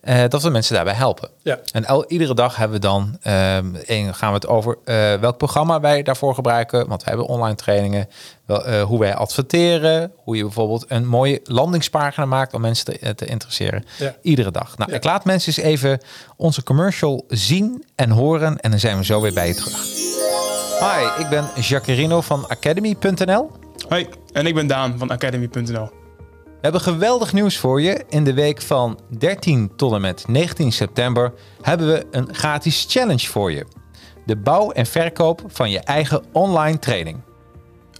eh, dat we mensen daarbij helpen. Ja. En el- iedere dag hebben we dan, ehm, één, gaan we het over eh, welk programma wij daarvoor gebruiken, want we hebben online trainingen, wel, eh, hoe wij adverteren, hoe je bijvoorbeeld een mooie landingspagina maakt om mensen te, te interesseren. Ja. Iedere dag. Nou, Ja. ik laat mensen eens even onze commercial zien en horen en dan zijn we zo weer bij je terug. Hi, ik ben Jacarino van Academy.nl. Hoi, en ik ben Daan van Academy.nl. We hebben geweldig nieuws voor je. In de week van 13 tot en met 19 september hebben we een gratis challenge voor je. De bouw en verkoop van je eigen online training.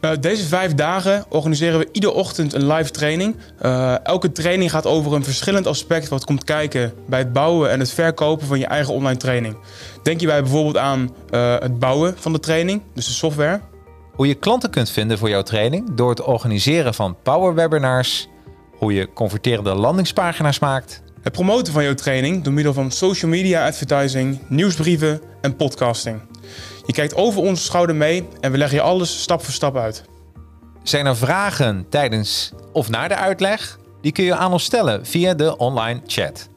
Eh, deze vijf dagen organiseren we iedere ochtend een live training. Eh, elke training gaat over een verschillend aspect wat komt kijken bij het bouwen en het verkopen van je eigen online training. Denk hierbij bijvoorbeeld aan eh, het bouwen van de training, dus de software. Hoe je klanten kunt vinden voor jouw training door het organiseren van power webinars. Hoe je converterende landingspagina's maakt. Het promoten van jouw training door middel van social media advertising, nieuwsbrieven en podcasting. Je kijkt over onze schouder mee en we leggen je alles stap voor stap uit. Zijn er vragen tijdens of na de uitleg? Die kun je aan ons stellen via de online chat.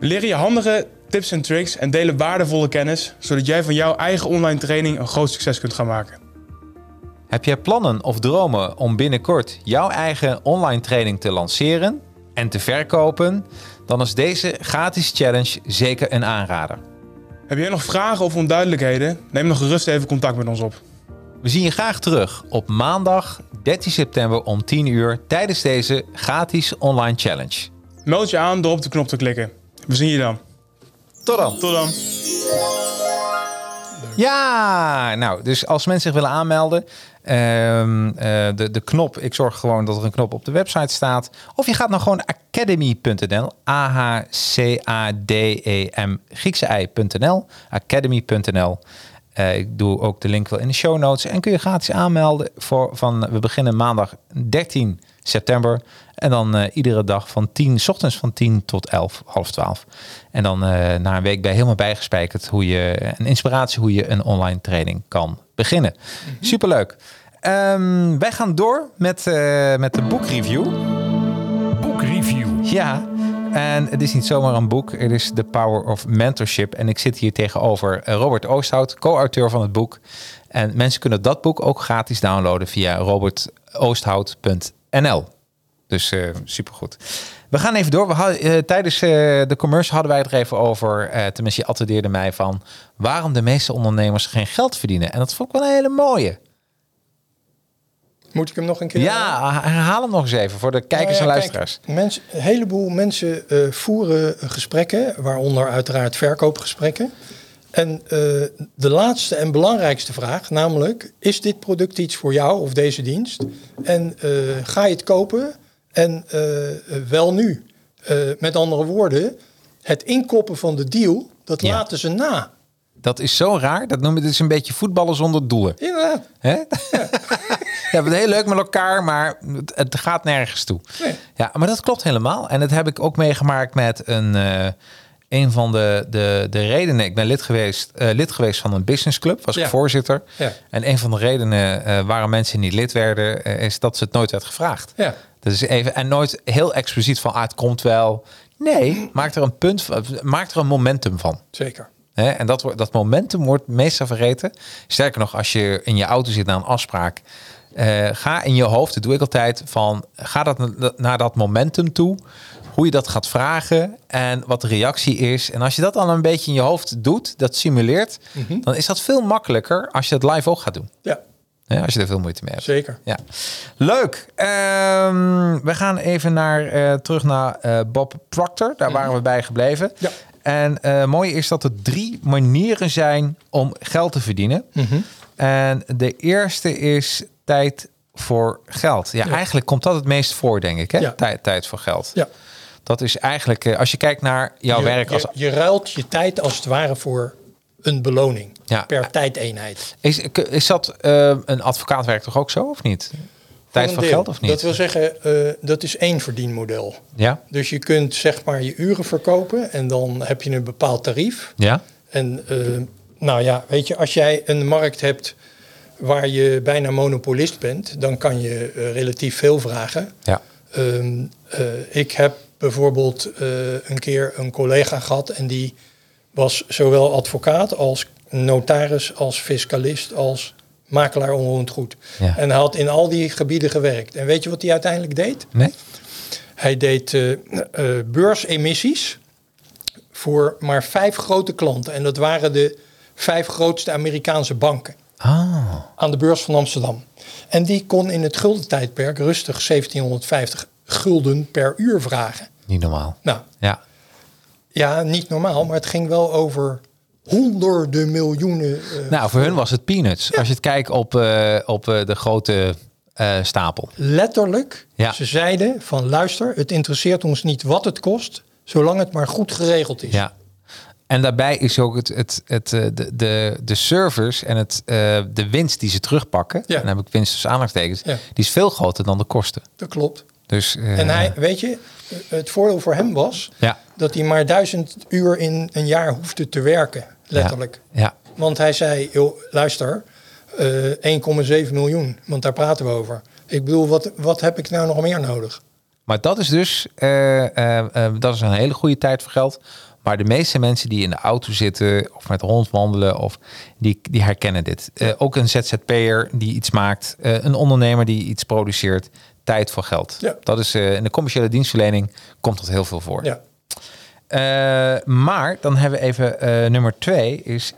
We leren je handige tips en tricks en delen waardevolle kennis, zodat jij van jouw eigen online training een groot succes kunt gaan maken. Heb jij plannen of dromen om binnenkort jouw eigen online training te lanceren en te verkopen? Dan is deze gratis challenge zeker een aanrader. Heb jij nog vragen of onduidelijkheden? Neem dan gerust even contact met ons op. We zien je graag terug op maandag 13 september om 10 uur tijdens deze gratis online challenge. Meld je aan door op de knop te klikken. We zien je dan. Tot dan! Tot dan. Ja, nou, dus als mensen zich willen aanmelden, eh, de, de knop, ik zorg gewoon dat er een knop op de website staat. Of je gaat naar gewoon academy.nl, A-H-C-A-D-E-M, Griekse ei.nl, academy.nl. Eh, ik doe ook de link wel in de show notes. En kun je gratis aanmelden voor van, we beginnen maandag 13 september. En dan eh, iedere dag van 10, 's ochtends van 10 tot 11, half 12. En dan eh, na een week bij helemaal bijgespijkerd hoe je, een inspiratie hoe je een online training kan beginnen. Superleuk. Ehm, wij gaan door met, eh, met de boekreview. Boekreview. Ja, en het is niet zomaar een boek. Het is The Power of Mentorship. En ik zit hier tegenover Robert Oosthout, co-auteur van het boek. En mensen kunnen dat boek ook gratis downloaden via robertoosthout.nl. Dus eh supergoed. We gaan even door. We hadden, eh, tijdens eh, de commercial hadden wij het er even over. tenminste, je attendeerde mij van waarom de meeste ondernemers geen geld verdienen. En dat vond ik wel een hele mooie. Moet ik hem nog een keer Ja, herhaal hem nog eens even voor de kijkers Nou ja, en kijk, luisteraars. mensen, een heleboel mensen voeren gesprekken, waaronder uiteraard verkoopgesprekken. En eh, de laatste en belangrijkste vraag, namelijk, is dit product iets voor jou of deze dienst? En eh, ga je het kopen? En eh, wel nu. Met andere woorden, het inkoppen van de deal, dat Ja. laten ze na. Dat is zo raar. Dat noemen we dus een beetje voetballen zonder doelen. Inderdaad. Hè? Ja. we hebben het heel leuk met elkaar, maar het, gaat nergens toe. Nee. Ja, maar dat klopt helemaal. En dat heb ik ook meegemaakt met een, een van de, de, de redenen. Ik ben lid geweest, eh, lid geweest van een businessclub, was ik voorzitter. Ja. En een van de redenen eh, waarom mensen niet lid werden, eh, is dat ze het nooit werd gevraagd. Ja. Dat is even, en nooit heel expliciet van, ah, het komt wel. Nee, maak er een punt van, maak er een momentum van. Zeker. En dat, wordt- dat momentum wordt meestal vergeten. Sterker nog, als je in je auto zit naar een afspraak, ga in je hoofd, dat doe ik altijd, van ga dat na- naar dat momentum toe. Hoe je dat gaat vragen en wat de reactie is. En als je dat dan een beetje in je hoofd doet, dat simuleert, dan is dat veel makkelijker als je het live ook gaat doen. Ja. Ja, als je er veel moeite mee hebt. zeker. Ja. Leuk. Ehm, we gaan even naar, eh, terug naar eh, Bob Proctor. Daar waren we bij gebleven. Mhm. Ja. En eh mooi is dat er drie manieren zijn om geld te verdienen. Mhm. En de eerste is tijd voor geld. Ja, Ja. eigenlijk komt dat het meest voor, denk ik. Hè? Ja. Tijd, tijd voor geld. Ja. Dat is eigenlijk, eh, als je kijkt naar jouw je, werk als je, je ruilt je tijd als het ware voor een beloning Ja. per tijdeenheid. Is, is dat eh, een advocaat werkt toch ook zo of niet? Tijd een voor deel. geld of niet? Dat wil zeggen, eh, dat is één verdienmodel. Ja, Dus je kunt zeg maar je uren verkopen en dan heb je een bepaald tarief. ja, En nou ja, weet je, als jij een markt hebt waar je bijna monopolist bent, dan kan je relatief veel vragen. ja. Ehm, eh, ik heb bijvoorbeeld eh, een keer een collega gehad en die was zowel advocaat als notaris, als fiscalist, als makelaar onroerend goed. Ja. En hij had in al die gebieden gewerkt. En weet je wat hij uiteindelijk deed? Nee? Hij deed eh, beursemissies voor maar vijf grote klanten. En dat waren de vijf grootste Amerikaanse banken Ah, aan de beurs van Amsterdam. En die kon in het guldentijdperk rustig 1750 gulden per uur vragen. Niet normaal. Nou, Ja, ja, niet normaal, maar het ging wel over honderden miljoenen. eh, nou voor hun was het peanuts. Als je het kijkt op, eh, op eh, de grote stapel. letterlijk, Ja. ze zeiden van luister, het interesseert ons niet wat het kost, zolang het maar goed geregeld is. Ja. En daarbij is ook het, het, het, de, de, de servers en het, de winst die ze terugpakken. Ja. Dan heb ik winst tussen aanhalingstekens. Ja. Die is veel groter dan de kosten. Dat klopt. Dus, En hij, weet je, het voordeel voor hem was Ja. dat hij maar duizend uur in een jaar hoefde te werken, letterlijk. Ja. Want hij zei, joh, luister, eh 1,7 miljoen, want daar praten we over. Ik bedoel, wat, wat heb ik nou nog meer nodig? Maar dat is dus eh, eh, eh, dat is een hele goede tijd voor geld. Maar de meeste mensen die in de auto zitten of met rondwandelen, of die, die herkennen dit. Eh, ook een ZZP'er die iets maakt, eh, een ondernemer die iets produceert, tijd voor geld. Ja. Dat is eh, in de commerciële dienstverlening komt dat heel veel voor. Ja, Eh, maar dan hebben we even eh, nummer twee is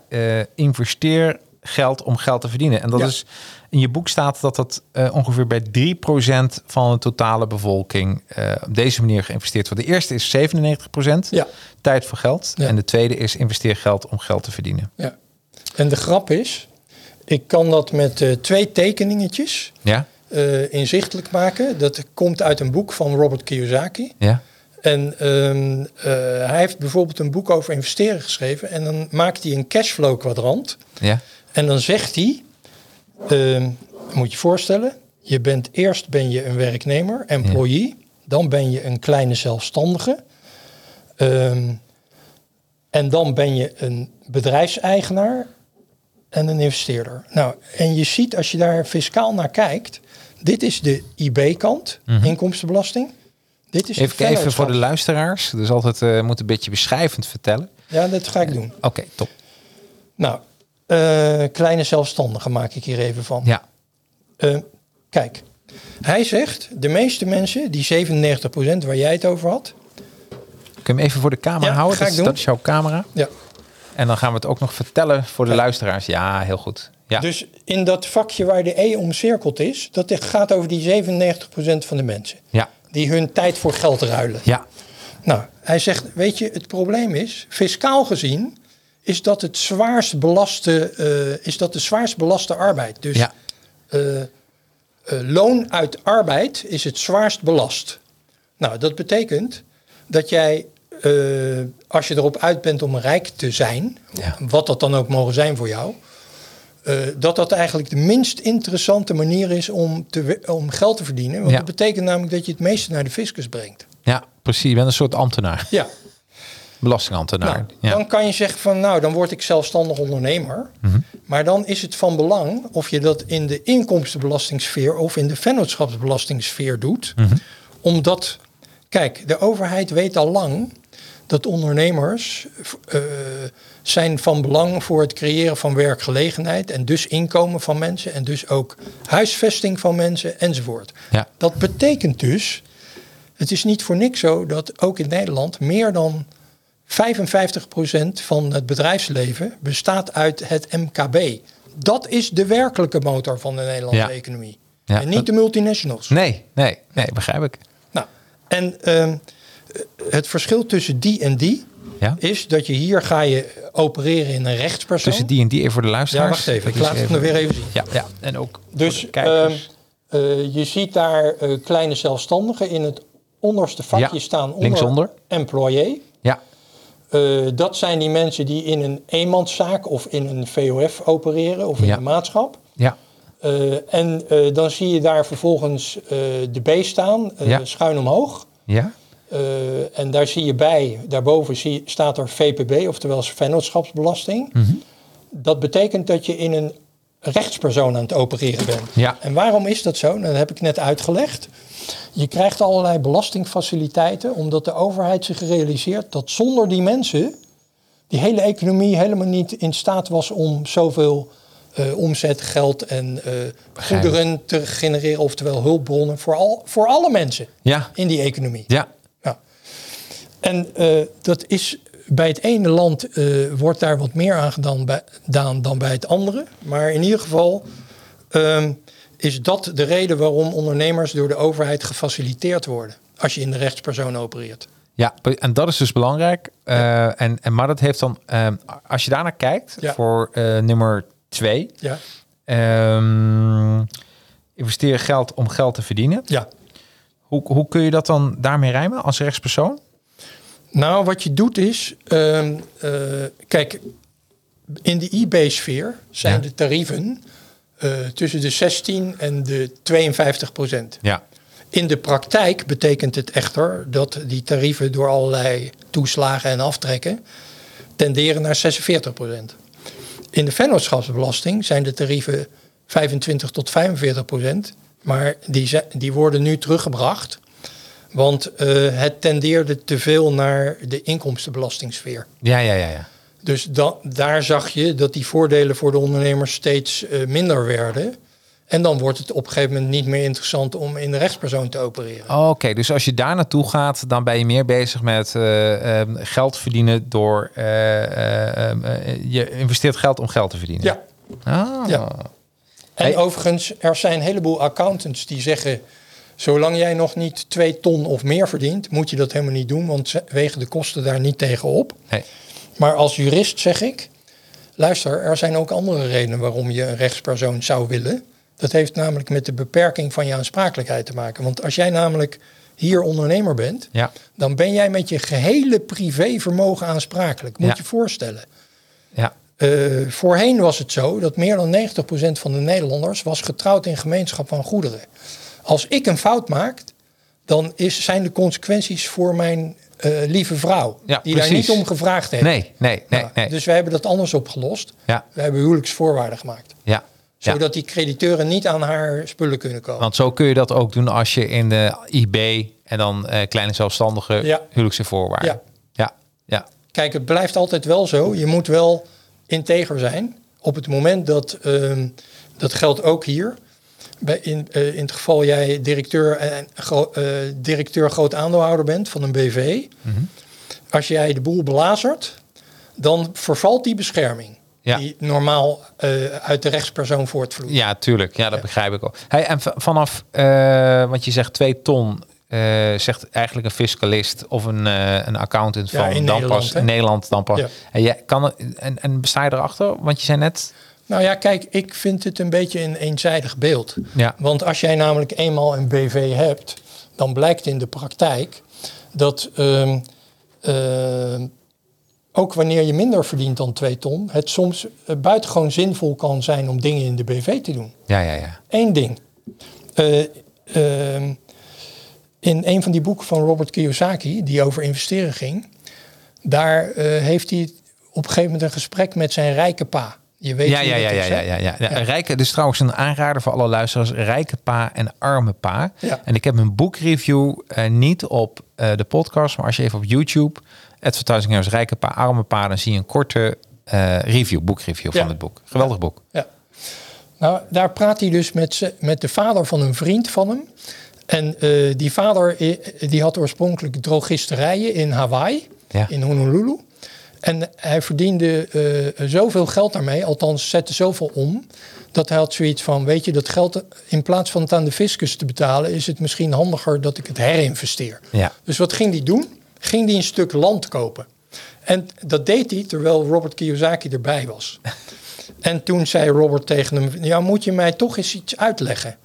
investeer geld om geld te verdienen. En dat Ja. is in je boek staat dat dat ongeveer bij 3% van de totale bevolking op deze manier geïnvesteerd wordt. De eerste is 97% Ja. tijd voor geld. Ja. En de tweede is investeer geld om geld te verdienen. ja. En de grap is, ik kan dat met twee tekeningetjes Ja? Eh, inzichtelijk maken. Dat komt uit een boek van Robert Kiyosaki. Ja? En ehm, eh, hij heeft bijvoorbeeld een boek over investeren geschreven. En dan maakt hij een cashflow kwadrant. Ja? En dan zegt hij, ehm, moet je voorstellen, je bent eerst ben je een werknemer, employee, dan ben je een kleine zelfstandige, ehm, en dan ben je een bedrijfseigenaar en een investeerder. Nou, en je ziet als je daar fiscaal naar kijkt, dit is de IB-kant, inkomstenbelasting. Dit is Even, even voor de luisteraars. Dus altijd eh moet een beetje beschrijvend vertellen. Ja, dat ga ik doen. Oké, top. Nou, eh, kleine zelfstandige maak ik hier even van. Ja. Eh, kijk, hij zegt, de meeste mensen, die 97% waar jij het over had. Kun je hem even voor de camera Ja, houden? ga ik dat, doen. dat is jouw camera. Ja. En dan gaan we het ook nog vertellen voor de Ja. luisteraars. Ja, heel goed. Ja. Dus in dat vakje waar de E omcirkeld is, dat gaat over die 97% van de mensen. ja. Die hun tijd voor geld ruilen. Ja. Nou, hij zegt, weet je, het probleem is, fiscaal gezien, is dat het zwaarst belaste, eh, is dat de zwaarst belaste arbeid. Dus Ja. eh, eh, loon uit arbeid is het zwaarst belast. Nou, dat betekent dat jij, als je erop uit bent om rijk te zijn, Ja. wat dat dan ook mogen zijn voor jou, eh, dat dat eigenlijk de minst interessante manier is om, te, om geld te verdienen. Want Ja. dat betekent namelijk dat je het meeste naar de fiscus brengt. ja, precies. Je bent een soort ambtenaar. Ja, Belastingambtenaar. nou, ja. dan kan je zeggen van nou, dan word ik zelfstandig ondernemer. Mhm. Maar dan is het van belang of je dat in de inkomstenbelastingssfeer of in de vennootschapsbelastingssfeer doet. Mhm. Omdat, kijk, de overheid weet al lang dat ondernemers eh, zijn van belang voor het creëren van werkgelegenheid en dus inkomen van mensen en dus ook huisvesting van mensen enzovoort. Ja. Dat betekent dus, het is niet voor niks zo dat ook in Nederland meer dan 55% van het bedrijfsleven bestaat uit het MKB. dat is de werkelijke motor van de Nederlandse Ja. economie. Ja. En niet de multinationals. Nee, nee, nee, begrijp ik. Nou, en ehm, het verschil tussen die en die Ja? is dat je hier ga je opereren in een rechtspersoon. Tussen die en die even voor de ja, luisteraars. wacht even. Ik Dat laat het nog weer even zien. Ja, ja, en ook Dus ehm, eh, je ziet daar eh, kleine zelfstandigen in het onderste vakje Ja, staan onder linksonder. employé. ja, Eh, dat zijn die mensen die in een eenmanszaak of in een VOF opereren of in Ja. een maatschap. ja, en dan zie je daar vervolgens de B staan, Ja. schuin omhoog. ja, Eh, en daar zie je bij, daarboven zie, staat er VPB, oftewel vennootschapsbelasting. Mhm. Dat betekent dat je in een rechtspersoon aan het opereren bent. Ja. En waarom is dat zo? Nou, dat heb ik net uitgelegd. Je krijgt allerlei belastingfaciliteiten, omdat de overheid zich realiseert dat zonder die mensen die hele economie helemaal niet in staat was om zoveel eh, omzet, geld en eh, goederen te genereren, oftewel hulpbronnen voor, al, voor alle mensen ja, in die economie. Ja. En eh, dat is bij het ene land eh, wordt daar wat meer aan gedaan bij, daan dan bij het andere. Maar in ieder geval ehm, is dat de reden waarom ondernemers door de overheid gefaciliteerd worden. Als je in de rechtspersoon opereert. ja. En dat is dus belangrijk. Eh, en, en, maar dat heeft dan, ehm, als je daarnaar kijkt, Ja. voor nummer twee. Ja. ehm, investeren geld om geld te verdienen. ja. Hoe, hoe kun je dat dan daarmee rijmen als rechtspersoon? Nou, wat je doet is, ehm, eh, kijk, in de eBay-sfeer zijn Ja. de tarieven eh, tussen de 16 en de 52 procent. Ja, In de praktijk betekent het echter dat die tarieven door allerlei toeslagen en aftrekken tenderen naar 46 procent. In de vennootschapsbelasting zijn de tarieven 25 tot 45 procent, maar die, die worden nu teruggebracht, want eh, het tendeerde te veel naar de inkomstenbelastingsfeer. ja, ja, ja. ja. Dus da- daar zag je dat die voordelen voor de ondernemers steeds eh, minder werden. En dan wordt het op een gegeven moment niet meer interessant om in de rechtspersoon te opereren. Oh, Oké, dus als je daar naartoe gaat, dan ben je meer bezig met eh, ehm, geld verdienen door eh, eh, ehm, eh, je investeert geld om geld te verdienen. Ja. Ah. Ja. En Hey. overigens, er zijn een heleboel accountants die zeggen... zolang jij nog niet twee ton of meer verdient... moet je dat helemaal niet doen, want ze wegen de kosten daar niet tegen op. Nee. Maar als jurist zeg ik... luister, er zijn ook andere redenen waarom je een rechtspersoon zou willen. Dat heeft namelijk met de beperking van je aansprakelijkheid te maken. Want als jij namelijk hier ondernemer bent... Ja. dan ben jij met je gehele privévermogen aansprakelijk. Moet Ja. je voorstellen. Ja. Eh, voorheen was het zo dat meer dan 90% van de Nederlanders was getrouwd in gemeenschap van goederen. Als ik een fout maak, dan is, zijn de consequenties voor mijn eh, lieve vrouw. Ja, die daar niet om gevraagd heeft. Nee, nee, nee, nee. Dus wij hebben dat anders opgelost. Ja. We hebben huwelijksvoorwaarden gemaakt. ja. Zodat die crediteuren niet aan haar spullen kunnen komen. Want zo kun je dat ook doen als je in de IB en dan eh, kleine zelfstandige Ja. huwelijkse voorwaarden. Ja. Ja. Ja. Kijk, het blijft altijd wel zo. Je moet wel integer zijn. Op het moment dat, ehm, dat geldt ook hier. Bij in, eh, in het geval jij directeur, en, gro- eh, directeur groot aandeelhouder bent van een BV. Mhm. Als jij de boel belazert, dan vervalt die bescherming. Ja. Die normaal eh, uit de rechtspersoon voortvloeit. Ja, tuurlijk. Ja, dat begrijp ik ook. Hey, en vanaf, eh want je zegt twee ton, zegt eigenlijk een fiscalist of een, een accountant Ja, van dan Nederland, pas hè? in Nederland dan pas. En, jij kan, en, en besta je erachter? Want je zei net, Nou ja, kijk, ik vind het een beetje een eenzijdig beeld. Ja. Want als jij namelijk eenmaal een BV hebt, dan blijkt in de praktijk dat ehm, ehm, ook wanneer je minder verdient dan 2 ton, het soms eh, buitengewoon zinvol kan zijn om dingen in de BV te doen. ja, ja, ja. Eén ding. Eh, ehm, in een van die boeken van Robert Kiyosaki, die over investeren ging, daar eh, heeft hij op een gegeven moment een gesprek met zijn rijke pa. Je weet Ja, ja, ja, ja, ja, ja. Rijke, dus trouwens een aanrader voor alle luisteraars. Rijke pa en arme pa. Ja. En ik heb mijn boekreview eh, niet op eh, de podcast, maar als je even op YouTube, Advertising Heroes Rijke pa, arme pa, dan zie je een korte eh, review, boekreview van Ja. het boek. Geweldig boek. Ja. Nou, daar praat hij dus met, z'n- met de vader van een vriend van hem. En die vader die had oorspronkelijk drogisterijen in Hawaii, in Honolulu. En hij verdiende eh, zoveel geld daarmee, althans zette zoveel om, dat hij had zoiets van, weet je, dat geld in plaats van het aan de fiscus te betalen, is het misschien handiger dat ik het herinvesteer. Ja. Dus wat ging hij doen? Ging hij een stuk land kopen. En dat deed hij terwijl Robert Kiyosaki erbij was. en toen zei Robert tegen hem, ja, moet je mij toch eens iets uitleggen?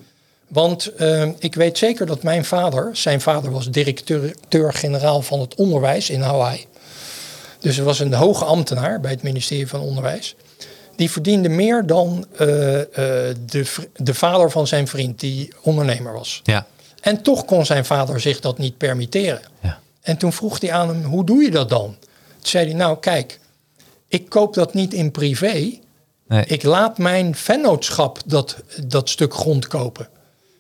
Want eh, ik weet zeker dat mijn vader, zijn vader was directeur-generaal van het onderwijs in Hawaii. Dus er was een hoge ambtenaar bij het ministerie van Onderwijs. Die verdiende meer dan eh, eh, de, de vader van zijn vriend, die ondernemer was. Ja. En toch kon zijn vader zich dat niet permitteren. Ja. En toen vroeg hij aan hem, hoe doe je dat dan? Toen zei hij, nou kijk, ik koop dat niet in privé. Nee. Ik laat mijn vennootschap dat, dat stuk grond kopen.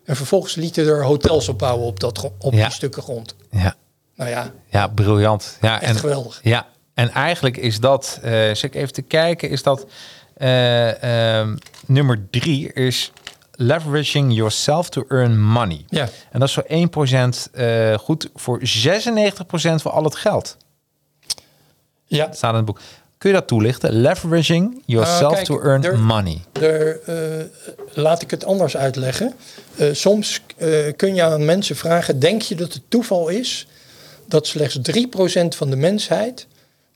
En vervolgens lieten er hotels opbouwen op, dat, op Ja. die stukken grond. Ja. Nou ja, Ja, briljant. Ja, Echt geweldig. Ja, en eigenlijk is dat, zit ik even te kijken, is dat eh, ehm, nummer drie is leveraging yourself to earn money. Ja. En dat is voor 1% eh goed, voor 96% van al het geld. ja Dat staat in het boek. Kun je dat toelichten? Leveraging yourself kijk, to earn er- money. Er, laat ik het anders uitleggen. Soms kun je aan mensen vragen: denk je dat het toeval is dat slechts 3% van de mensheid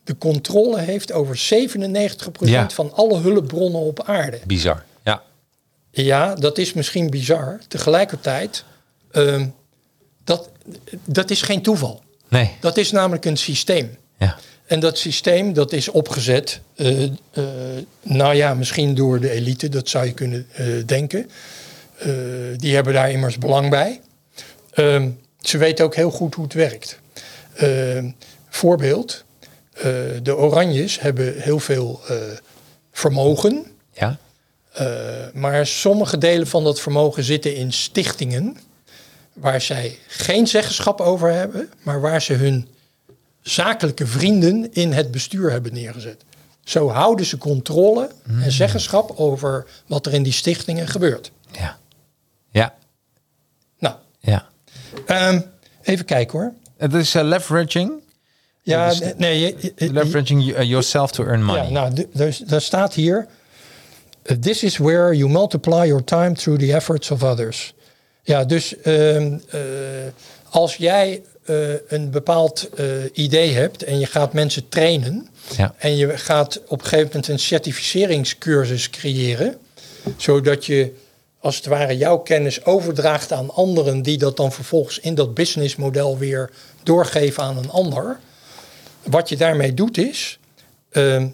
de controle heeft over 97% Ja. van alle hulpbronnen op aarde? Bizar. Ja. Ja, dat is misschien bizar. Tegelijkertijd, ehm, dat, dat is geen toeval. Nee. Dat is namelijk een systeem. Ja. En dat systeem dat is opgezet, eh, eh, nou ja, misschien door de elite, dat zou je kunnen eh, denken. Die hebben daar immers belang bij. Ehm, ze weten ook heel goed hoe het werkt. Ehm, voorbeeld, de Oranjes hebben heel veel eh, vermogen. Ja. Eh, maar sommige delen van dat vermogen zitten in stichtingen waar zij geen zeggenschap over hebben, maar waar ze hun zakelijke vrienden in het bestuur hebben neergezet. Zo houden ze controle en zeggenschap over wat er in die stichtingen gebeurt. Ja. Ja. Nou, Ja. ehm, even kijken hoor. Het is eh, leveraging. Ja, dus- nee, je- je- Leveraging uh, yourself to earn money. Ja, nou, dus, daar staat hier. uh, This is where you multiply your time through the efforts of others. Ja, dus ehm, eh, als jij eh, een bepaald eh, idee hebt en je gaat mensen trainen. Ja. En je gaat op een gegeven moment een certificeringscursus creëren. Zodat je als het ware jouw kennis overdraagt aan anderen. Die dat dan vervolgens in dat businessmodel weer doorgeven aan een ander. Wat je daarmee doet is, ehm,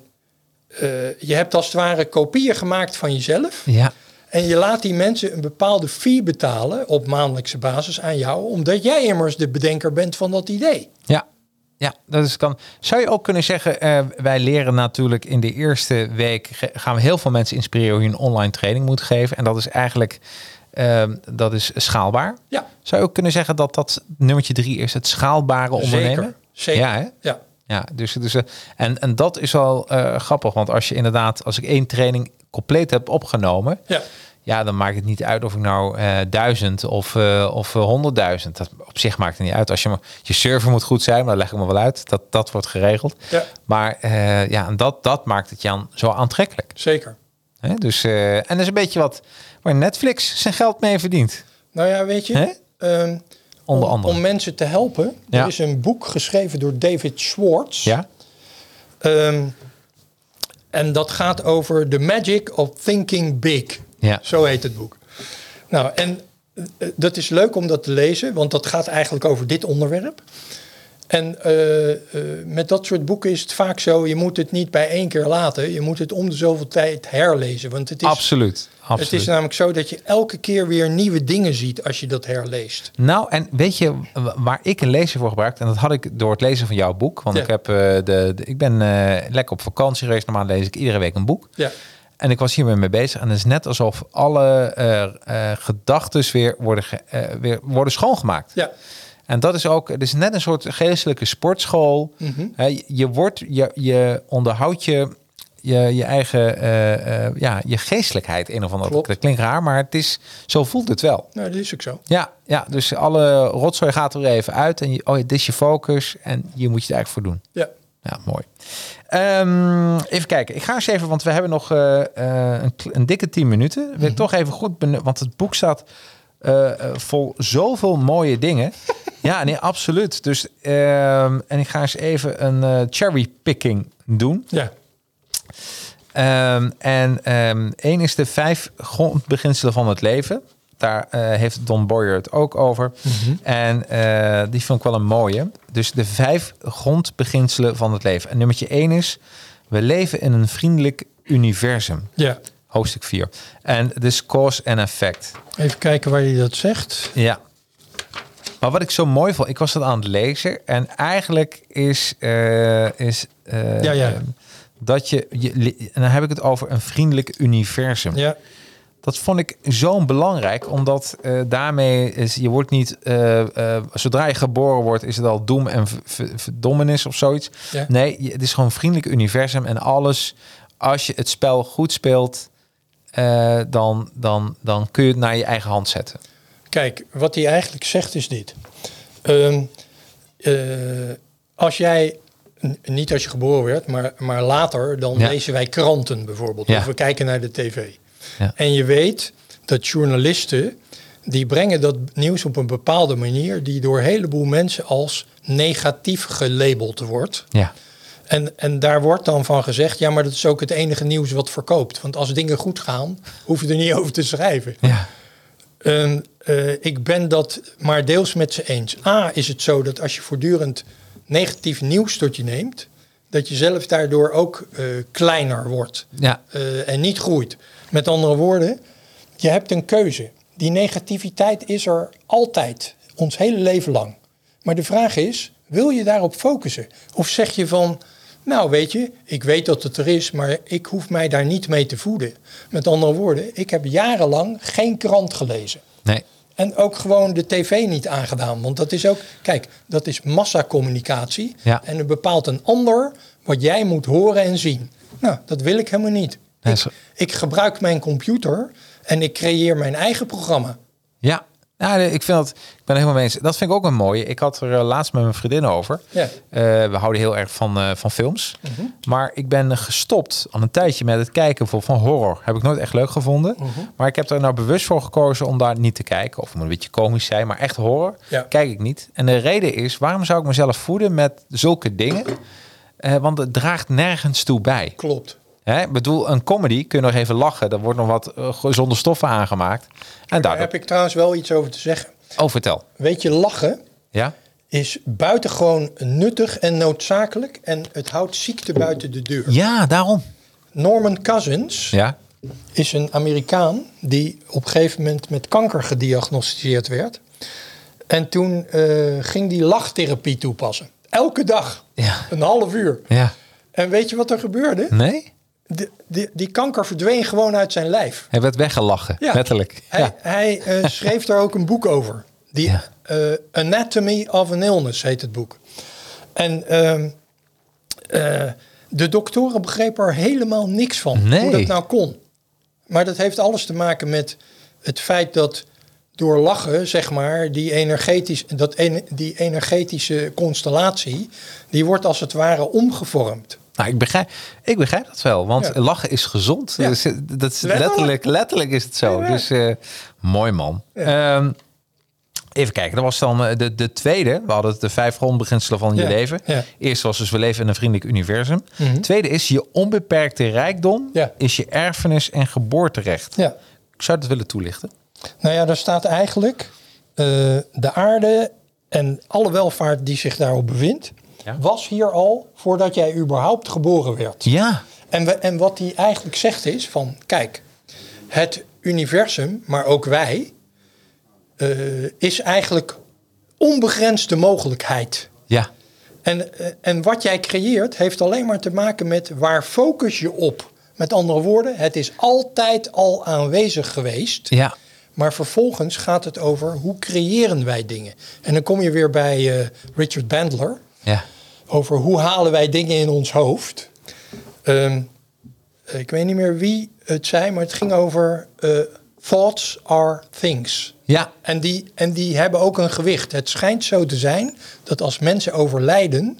eh, je hebt als het ware kopieën gemaakt van jezelf. Ja. En je laat die mensen een bepaalde fee betalen op maandelijkse basis aan jou, omdat jij immers de bedenker bent van dat idee. Ja, ja dat is kan. Zou je ook kunnen zeggen, eh, wij leren natuurlijk in de eerste week gaan we heel veel mensen inspireren hoe je een online training moet geven. En dat is eigenlijk eh, dat is schaalbaar. Ja, Zou je ook kunnen zeggen dat dat nummertje drie is, het schaalbare ondernemen? zeker. zeker. Ja, hè? Ja. Ja, dus, dus eh, en, en dat is wel eh, grappig, want als je inderdaad, als ik één training compleet heb opgenomen, Ja. ja, dan maakt het niet uit of ik nou eh, duizend of, eh, of honderdduizend. Dat op zich maakt het niet uit. Als je, maar- je server moet goed zijn, maar dat leg ik me wel uit. Dat, dat wordt geregeld. Ja. Maar ja, en dat, dat maakt het Jan zo aantrekkelijk. Zeker. Hè? Dus, en dat is een beetje wat waar Netflix zijn geld mee verdient. Nou ja, weet je? Onder om, andere. om mensen te helpen. Ja. Er is een boek geschreven door David Schwartz. Ja? Ehm, en dat gaat over The Magic of Thinking Big. Ja. Zo heet het boek. Nou, en eh, dat is leuk om dat te lezen, want dat gaat eigenlijk over dit onderwerp. En eh, eh, met dat soort boeken is het vaak zo, je moet het niet bij één keer laten. Je moet het om de zoveel tijd herlezen. Want het is, Absoluut. Absoluut. het is namelijk zo dat je elke keer weer nieuwe dingen ziet als je dat herleest. Nou, en weet je wa- waar ik een lezer voor gebruikt? En dat had ik door het lezen van jouw boek. Want Ja. ik, heb, eh, de, de- ik ben eh, lekker op vakantie geweest. Normaal lees ik iedere week een boek. Ja, En ik was hiermee mee bezig. En het is net alsof alle eh gedachten weer worden, weer worden schoongemaakt. ja, En dat is ook, het is net een soort geestelijke sportschool. Je- je wordt, je, je onderhoudt je, je, je eigen, eh, eh, ja, je geestelijkheid. Een of andere. Klopt. Dat klinkt raar, maar het is, zo voelt het wel. nou dat is ook zo. Ja, ja, dus alle rotzooi gaat er even uit. En je, oh, dit is je focus. En hier moet je het eigenlijk voor doen. Ja. Ja, mooi. Ehm, even kijken. Ik ga eens even, want we hebben nog eh, een, een dikke 10 minuten. Wil ik toch even goed want het boek staat vol zoveel mooie dingen. ja, nee, absoluut. Dus ehm, en ik ga eens even een cherry picking doen. Ja. Ehm, en ehm één is de vijf grondbeginselen van het leven. Daar eh, heeft Don Boyer het ook over. En eh, die vond ik wel een mooie. Dus de vijf grondbeginselen van het leven. En nummertje één is... We leven in een vriendelijk universum. ja. Hoofdstuk 4. En dus cause and effect. Even kijken waar hij dat zegt. Ja. Maar wat ik zo mooi vond, ik was dat aan het lezen. En eigenlijk is, eh, is Ja, ja. Dat je, je, en dan heb ik het over een vriendelijk universum. Ja. Dat vond ik zo belangrijk, omdat eh, daarmee is, je wordt niet, eh, eh, zodra je geboren wordt, is het al doem en verdommenis of zoiets. Ja. Nee, je- het is gewoon een vriendelijk universum en alles, als je het spel goed speelt, dan, dan, dan kun je het naar je eigen hand zetten. Kijk, wat hij eigenlijk zegt is dit. Ehm, eh, als jij, niet als je geboren werd, maar, maar later, dan Ja. lezen wij kranten bijvoorbeeld. Ja. Of we kijken naar de tv. Ja. En je weet dat journalisten, die brengen dat nieuws op een bepaalde manier... die door een heleboel mensen als negatief gelabeld wordt. Ja, En, en daar wordt dan van gezegd, ja, maar dat is ook het enige nieuws wat verkoopt. Want als dingen goed gaan, hoef je er niet over te schrijven. ja, eh, ik ben dat maar deels met ze eens. A, is het zo dat als je voortdurend negatief nieuws tot je neemt, dat je zelf daardoor ook eh, kleiner wordt ja, eh, en niet groeit. Met andere woorden, je hebt een keuze. Die negativiteit is er altijd, ons hele leven lang. Maar de vraag is, wil je daarop focussen? Of zeg je van, nou weet je, ik weet dat het er is, maar ik hoef mij daar niet mee te voeden. Met andere woorden, ik heb jarenlang geen krant gelezen. nee, En ook gewoon de tv niet aangedaan. Want dat is ook, kijk, dat is massacommunicatie. Ja. En er bepaalt een ander wat jij moet horen en zien. Nou, dat wil ik helemaal niet. Ik gebruik mijn computer en ik creëer mijn eigen programma. ja. Ja, nee, ik vind dat, ik ben helemaal mee eens. Dat vind ik ook een mooie. Ik had er eh, laatst met mijn vriendin over. Ja. Eh, we houden heel erg van, eh, van films. Mhm. Maar ik ben gestopt al een tijdje met het kijken van horror. Heb ik nooit echt leuk gevonden. Mhm. Maar ik heb er nou bewust voor gekozen om daar niet te kijken. Of het moet een beetje komisch zijn, maar echt horror Ja. kijk ik niet. En de reden is, waarom zou ik mezelf voeden met zulke dingen? Want het draagt nergens toe bij. Klopt. Hè? Ik bedoel, een comedy kun je nog even lachen. Er wordt nog wat eh, gezonde stoffen aangemaakt. En Daar heb ik trouwens wel iets over te zeggen. Oh, vertel. Weet je, lachen Ja? is buitengewoon nuttig en noodzakelijk. En het houdt ziekte buiten de deur. Ja, daarom. Norman Cousins Ja? is een Amerikaan die op een gegeven moment met kanker gediagnosticeerd werd. En toen eh, ging die lachtherapie toepassen. Elke dag. Ja. Een half uur. Ja. En weet je wat er gebeurde? Nee? De, de, die kanker verdween gewoon uit zijn lijf. Hij werd weggelachen, Ja. letterlijk. Hij, Ja. hij eh, schreef daar ook een boek over. Die, Ja. eh, Anatomy of an Illness heet het boek. En ehm, eh, de doktoren begrepen er helemaal niks van. Nee. Hoe dat nou kon. Maar dat heeft alles te maken met het feit dat door lachen, zeg maar, die, energetisch, dat die energetische constellatie, die wordt als het ware omgevormd. Nou, ik begrijp, ik begrijp dat wel, want Ja. lachen is gezond. Ja. Dus, eh, dat is Letterlijk. letterlijk, letterlijk is het zo. Ja. Dus eh, mooi man. Ehm, even kijken, dat was dan eh, de, de tweede. We hadden het de vijf grondbeginselen van je leven. Eerst was dus we leven in een vriendelijk universum. Mhm. Tweede is je onbeperkte rijkdom Ja. is je erfenis en geboorterecht. Ja. Ik zou het willen toelichten. Nou ja, daar staat eigenlijk de aarde en alle welvaart die zich daarop bevindt, Ja. was hier al voordat jij überhaupt geboren werd. Ja, En, we, en wat hij eigenlijk zegt is van, kijk, het universum, maar ook wij, eh, is eigenlijk onbegrensde mogelijkheid. ja, En, eh, en wat jij creëert heeft alleen maar te maken met waar focus je op. Met andere woorden, het is altijd al aanwezig geweest. ja. Maar vervolgens gaat het over hoe creëren wij dingen. En dan kom je weer bij eh, Richard Bandler. Ja. Over hoe halen wij dingen in ons hoofd. Ehm, ik weet niet meer wie het zei, maar het ging over eh, thoughts are things. Ja, En die, en die hebben ook een gewicht. Het schijnt zo te zijn dat als mensen overlijden,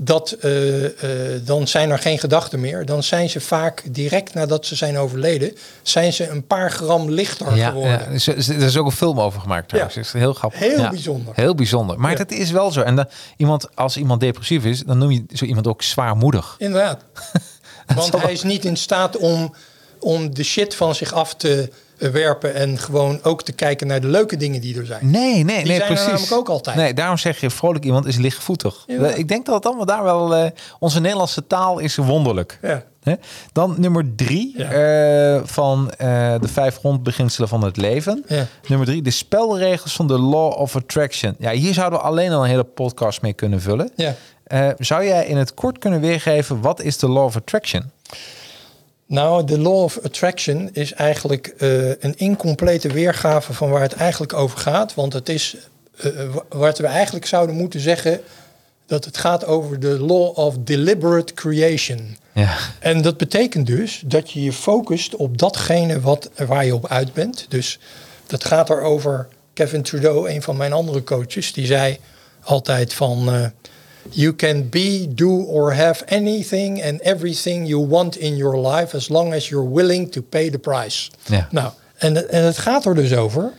dat, eh, eh, dan zijn er geen gedachten meer. Dan zijn ze vaak direct nadat ze zijn overleden, zijn ze een paar gram lichter Ja, geworden. ja, er is- er is ook een film over gemaakt trouwens. Ja. Dat is heel grappig. Heel Ja. bijzonder. Heel bijzonder. Maar dat is wel zo. En dan, iemand, als iemand depressief is, dan noem je zo iemand ook zwaarmoedig. Inderdaad. Want hij is niet in staat om, om de shit van zich af te werpen en gewoon ook te kijken naar de leuke dingen die er zijn. Nee, nee, Die nee, zijn er precies. namelijk ook altijd. Nee, daarom zeg je vrolijk iemand is lichtvoetig. Ja. Ik denk dat het allemaal daar wel... eh, onze Nederlandse taal is wonderlijk. Ja. Dan nummer drie Ja. eh, van eh, de vijf grondbeginselen van het leven. Ja. Nummer drie, de spelregels van de Law of Attraction. Ja, hier zouden we alleen al een hele podcast mee kunnen vullen. Ja. Eh, zou jij in het kort kunnen weergeven, wat is de Law of Attraction? Nou, de law of attraction is eigenlijk eh, een incomplete weergave van waar het eigenlijk over gaat. Want het is eh, wa- wat we eigenlijk zouden moeten zeggen dat het gaat over de law of deliberate creation. Ja, En dat betekent dus dat je je focust op datgene wat, waar je op uit bent. Dus dat gaat erover. Kevin Trudeau, een van mijn andere coaches, die zei altijd van... eh, you can be, do or have anything and everything you want in your life... as long as you're willing to pay the price. Ja. Nou, en, en het gaat er dus over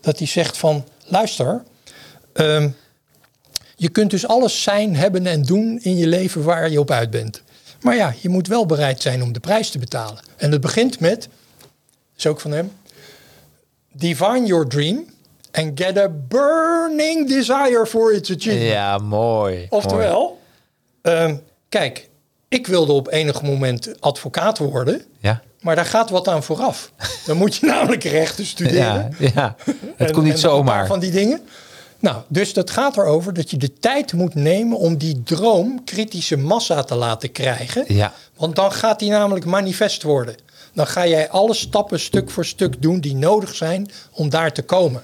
dat hij zegt van... luister, ehm, je kunt dus alles zijn, hebben en doen in je leven waar je op uit bent. Maar ja, je moet wel bereid zijn om de prijs te betalen. En het begint met, is ook van hem, divine your dream and get a burning desire for its achievement. ja mooi. mooi. Oftewel, ehm, kijk, ik wilde op enig moment advocaat worden, Ja. maar daar gaat wat aan vooraf. Dan moet je namelijk rechten studeren. Ja, ja, het En- komt niet zomaar. Van die dingen. Nou, dus dat gaat erover dat je de tijd moet nemen om die droom kritische massa te laten krijgen. Ja. Want dan gaat die namelijk manifest worden. Dan ga jij alle stappen stuk voor stuk doen die nodig zijn om daar te komen.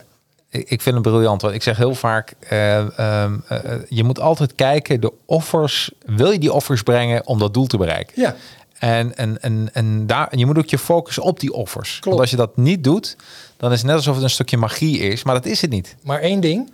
Ik vind het briljant. Want ik zeg heel vaak, eh, ehm, eh, je moet altijd kijken, de offers, wil je die offers brengen om dat doel te bereiken? Ja. En, en, en, en, daar, en je moet ook je focussen op die offers. Klopt. Want als je dat niet doet, dan is het net alsof het een stukje magie is, maar dat is het niet. Maar één ding,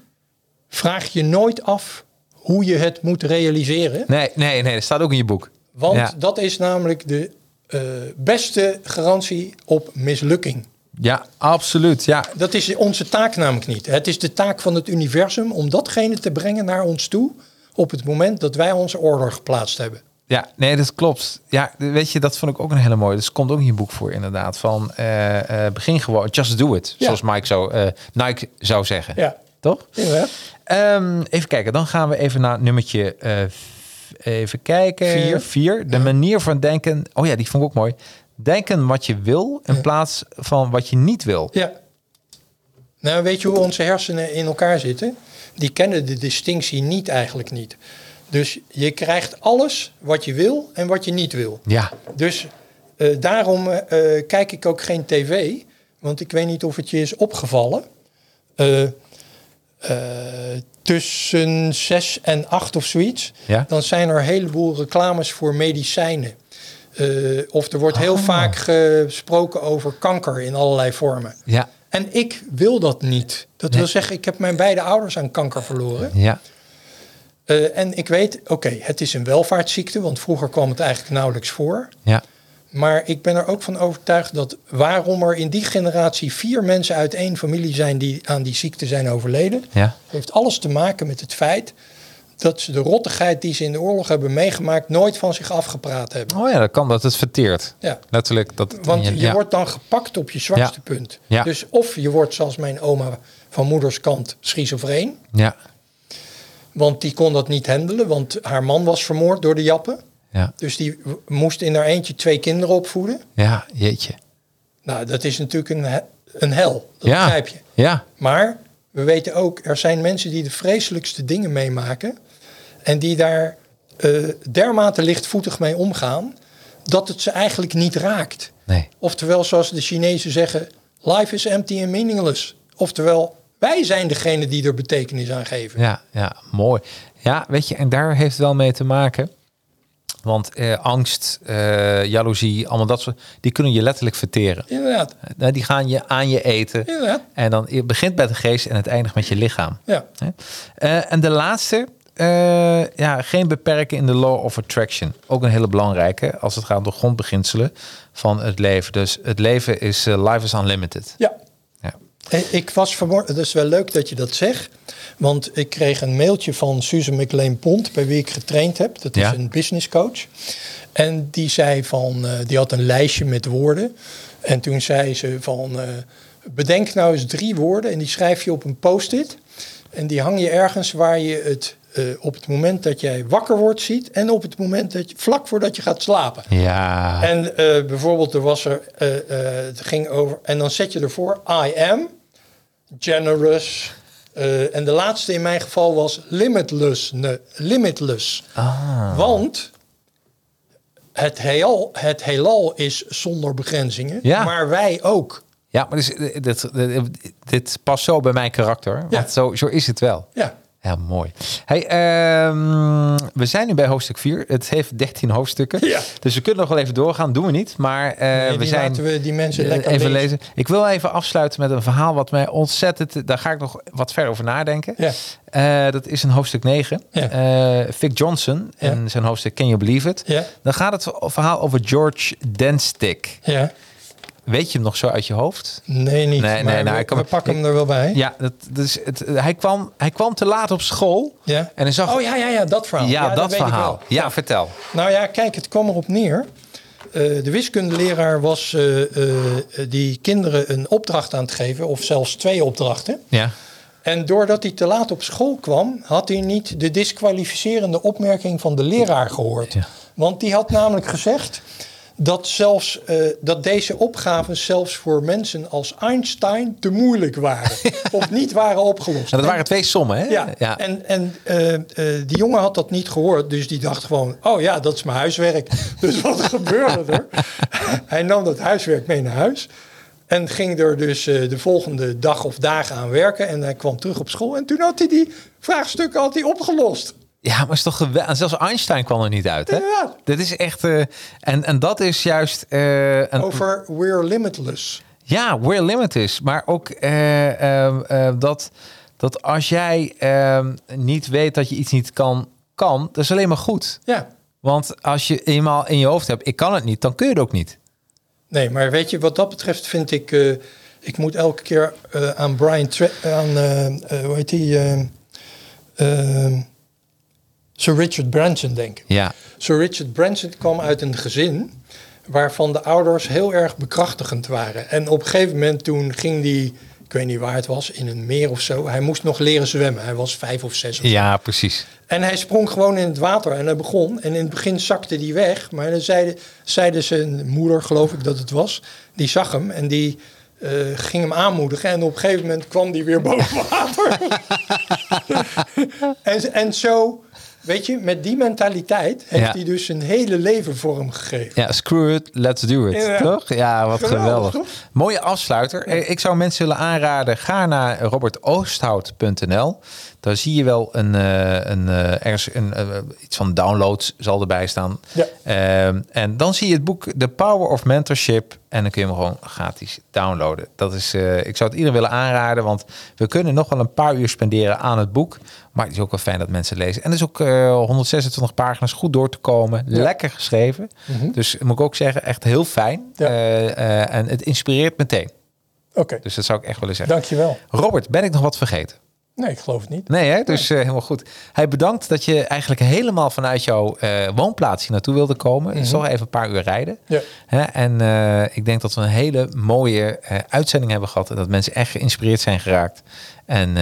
vraag je nooit af hoe je het moet realiseren. Nee, nee, nee, dat staat ook in je boek. Want Ja. dat is namelijk de eh, beste garantie op mislukking. Ja, absoluut. Ja, Dat is onze taak namelijk niet. Het is de taak van het universum om datgene te brengen naar ons toe op het moment dat wij onze order geplaatst hebben. Ja, nee, dat klopt. Ja, weet je, dat vond ik ook een hele mooie. Dus komt ook in je boek voor, inderdaad. Van eh, eh, begin gewoon, just do it. Ja. Zoals Mike zou, eh, Nike zou zeggen. Ja, Toch? inderdaad. Ehm, even kijken, dan gaan we even naar nummertje even kijken. Vier. Vier. De manier van denken. Oh ja, die vond ik ook mooi. Denken wat je wil in plaats van wat je niet wil. Ja. Nou, weet je hoe onze hersenen in elkaar zitten? Die kennen de distinctie niet eigenlijk niet. Dus je krijgt alles wat je wil en wat je niet wil. Ja, Dus eh, daarom eh, kijk ik ook geen tv. Want ik weet niet of het je is opgevallen. Eh, tussen zes en acht of zoiets. Ja. Dan zijn er een heleboel reclames voor medicijnen. Eh, of er wordt heel Ah. vaak gesproken over kanker in allerlei vormen. ja, En ik wil dat niet. Dat wil zeggen, ik heb mijn beide ouders aan kanker verloren. ja. Eh, en ik weet, oké, het is een welvaartsziekte, want vroeger kwam het eigenlijk nauwelijks voor. Ja, Maar ik ben er ook van overtuigd dat waarom er in die generatie vier mensen uit één familie zijn die aan die ziekte zijn overleden, ja. heeft alles te maken met het feit dat ze de rottigheid die ze in de oorlog hebben meegemaakt nooit van zich afgepraat hebben. Oh ja, dat kan dat het verteert. Ja. Letterlijk. Dat, Want je ja. wordt dan gepakt op je zwakste Ja. punt. Ja. Dus of je wordt zoals mijn oma van moeders kant schizofreen, Ja, want die kon dat niet handelen, want haar man was vermoord door de jappen. ja, Dus die moest in haar eentje twee kinderen opvoeden. ja, jeetje. Nou, dat is natuurlijk een, een hel, dat ja. begrijp je. Ja, Maar we weten ook, er zijn mensen die de vreselijkste dingen meemaken. En die daar eh, dermate lichtvoetig mee omgaan, dat het ze eigenlijk niet raakt. nee. Oftewel, zoals de Chinezen zeggen, life is empty and meaningless. Oftewel, wij zijn degene die er betekenis aan geven. Ja, ja, mooi. Ja, weet je, en daar heeft het wel mee te maken. Want eh, angst, eh, jaloezie, allemaal dat soort, die kunnen je letterlijk verteren. Inderdaad, Eh, Die gaan je aan je eten. inderdaad. En dan begint bij de geest en het eindigt met je lichaam. Ja. Eh, en de laatste, eh, ja, geen beperken in de law of attraction. Ook een hele belangrijke als het gaat om de grondbeginselen van het leven. Dus het leven is, eh, life is unlimited. Ja. Ja. Eh, Ik was vanmorgen, het is wel leuk dat je dat zegt. Want ik kreeg een mailtje van Susan McLean Pont, bij wie ik getraind heb. Dat is Ja. een business coach. En die zei van, die had een lijstje met woorden. En toen zei ze van, bedenk nou eens drie woorden en die schrijf je op een post-it. En die hang je ergens waar je het eh, op het moment dat jij wakker wordt ziet. En op het moment dat je, vlak voordat je gaat slapen. Ja. En eh, bijvoorbeeld, er was er, eh, het ging over, en dan zet je ervoor, I am generous. en de laatste in mijn geval was limitless. ne- limitless. Ah. Want het heelal, het heelal is zonder begrenzingen, Ja. maar wij ook. Ja, maar dus, dit, dit, dit past zo bij mijn karakter. Want Ja. zo, zo is het wel. Ja, Ja, mooi. Hey, ehm, we zijn nu bij hoofdstuk 4. Het heeft 13 hoofdstukken. Ja. Dus we kunnen nog wel even doorgaan. Doen we niet. Maar eh, Nee, we zijn. laten we die mensen lekker even lezen. lezen. Ik wil even afsluiten met een verhaal wat mij ontzettend. Daar ga ik nog wat verder over nadenken. Ja. Eh, dat is in hoofdstuk 9. Ja. Eh, Vic Johnson en zijn hoofdstuk Can You Believe It? Ja. Dan gaat het verhaal over George Denstick. ja. Weet je hem nog zo uit je hoofd? Nee, niet. Nee, maar nee, nou, we, ik kan- we pakken hem er wel bij. Ja, dat, dus het, hij, kwam, hij kwam te laat op school. Ja. En hij zag. Oh ja, ja, ja, dat verhaal. ja, dat, weet ik verhaal. wel. Ja, vertel. Nou ja, kijk, het kwam erop neer. Eh, de wiskundeleraar was eh, eh, die kinderen een opdracht aan het geven, of zelfs twee opdrachten. Ja. En doordat hij te laat op school kwam, had hij niet de disqualificerende opmerking van de leraar gehoord. Ja. Want die had namelijk gezegd dat, zelfs, eh, dat deze opgaven zelfs voor mensen als Einstein te moeilijk waren. of niet waren opgelost. Nou, dat waren twee sommen, hè? Ja, ja. en, en eh, eh, die jongen had dat niet gehoord, dus die dacht gewoon, oh ja, dat is mijn huiswerk. dus wat gebeurde er? Hij nam dat huiswerk mee naar huis en ging er dus de volgende dag of dagen aan werken. En hij kwam terug op school en toen had hij die vraagstukken had hij opgelost. Ja, maar is toch geweldig. Zelfs Einstein kwam er niet uit, hè? Ja. Dit is echt. eh, en, en dat is juist. eh, een, Over We're Limitless. Ja, we're limited. Maar ook eh, ehm, eh, dat, dat als jij ehm, niet weet dat je iets niet kan, kan, dat is alleen maar goed. Ja, Want als je eenmaal in je hoofd hebt, ik kan het niet, dan kun je het ook niet. nee, maar weet je, wat dat betreft vind ik, ik moet elke keer aan Brian, Tra- aan, hoe heet die, Sir Richard Branson denken. Ja, Sir Richard Branson kwam uit een gezin waarvan de ouders heel erg bekrachtigend waren. En op een gegeven moment toen ging hij, ik weet niet waar het was, in een meer of zo. Hij moest nog leren zwemmen. Hij was vijf of zes. Of zo. ja precies. En hij sprong gewoon in het water en hij begon. En in het begin zakte hij weg. Maar dan zeiden, zeiden zijn moeder, geloof ik dat het was, die zag hem en die eh, ging hem aanmoedigen. En op een gegeven moment kwam hij weer boven water. en, en zo, weet je, met die mentaliteit heeft Ja. hij dus een hele leven vorm gegeven. Ja, screw it, let's do it. Ja. Toch? Ja, wat Geweldig, geweldig. toch? Mooie afsluiter. Eh, Ik zou mensen willen aanraden, ga naar robertoosthout.nl. Daar zie je wel een, eh, een, eh, ergens een, iets van downloads zal erbij staan. Ja. Ehm, en dan zie je het boek The Power of Mentorship. En dan kun je hem gewoon gratis downloaden. Dat is, eh, ik zou het iedereen willen aanraden, want we kunnen nog wel een paar uur spenderen aan het boek. Maar het is ook wel fijn dat mensen het lezen. En er is ook eh, 126 pagina's goed door te komen. Lekker geschreven. Dus moet ik ook zeggen, echt heel fijn. Ja. Eh, eh, en het inspireert meteen. Oké, Dus dat zou ik echt willen zeggen. dankjewel. Robert, ben ik nog wat vergeten? Nee, ik geloof het niet. Nee, hè? dus eh, helemaal goed. Hij bedankt dat je eigenlijk helemaal vanuit jouw eh, woonplaats hier naartoe wilde komen. Het is toch even een paar uur rijden. Ja. Hè? En eh, ik denk dat we een hele mooie uitzending hebben gehad. En dat mensen echt geïnspireerd zijn geraakt. En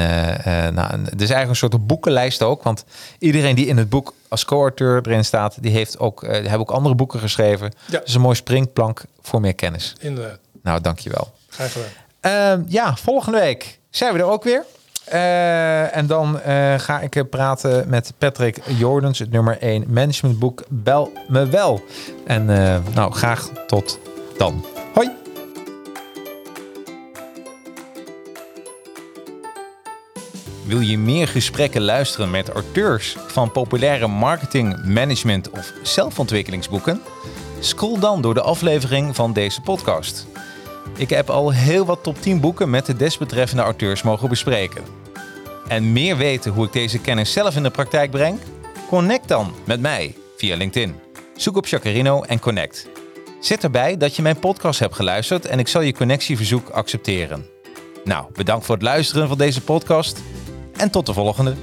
nou, het is eigenlijk een soort boekenlijst ook. Want iedereen die in het boek als co-auteur erin staat, die heeft ook, die hebben ook andere boeken geschreven. Ja. Dus een mooi springplank voor meer kennis. Inderdaad. Nou, dankjewel. Graag gedaan. Ehm, ja, volgende week zijn we er ook weer. Eh, en dan eh, ga ik praten met Patrick Jordans, het nummer 1 managementboek Bel Me Wel. En eh, nou, graag tot dan. Hoi! Wil je meer gesprekken luisteren met auteurs van populaire marketing, management of zelfontwikkelingsboeken? Scroll dan door de aflevering van deze podcast. Ik heb al heel wat top 10 boeken met de desbetreffende auteurs mogen bespreken. En meer weten hoe ik deze kennis zelf in de praktijk breng? Connect dan met mij via LinkedIn. Zoek op Jacarino en connect. Zet erbij dat je mijn podcast hebt geluisterd en ik zal je connectieverzoek accepteren. Nou, bedankt voor het luisteren van deze podcast en tot de volgende.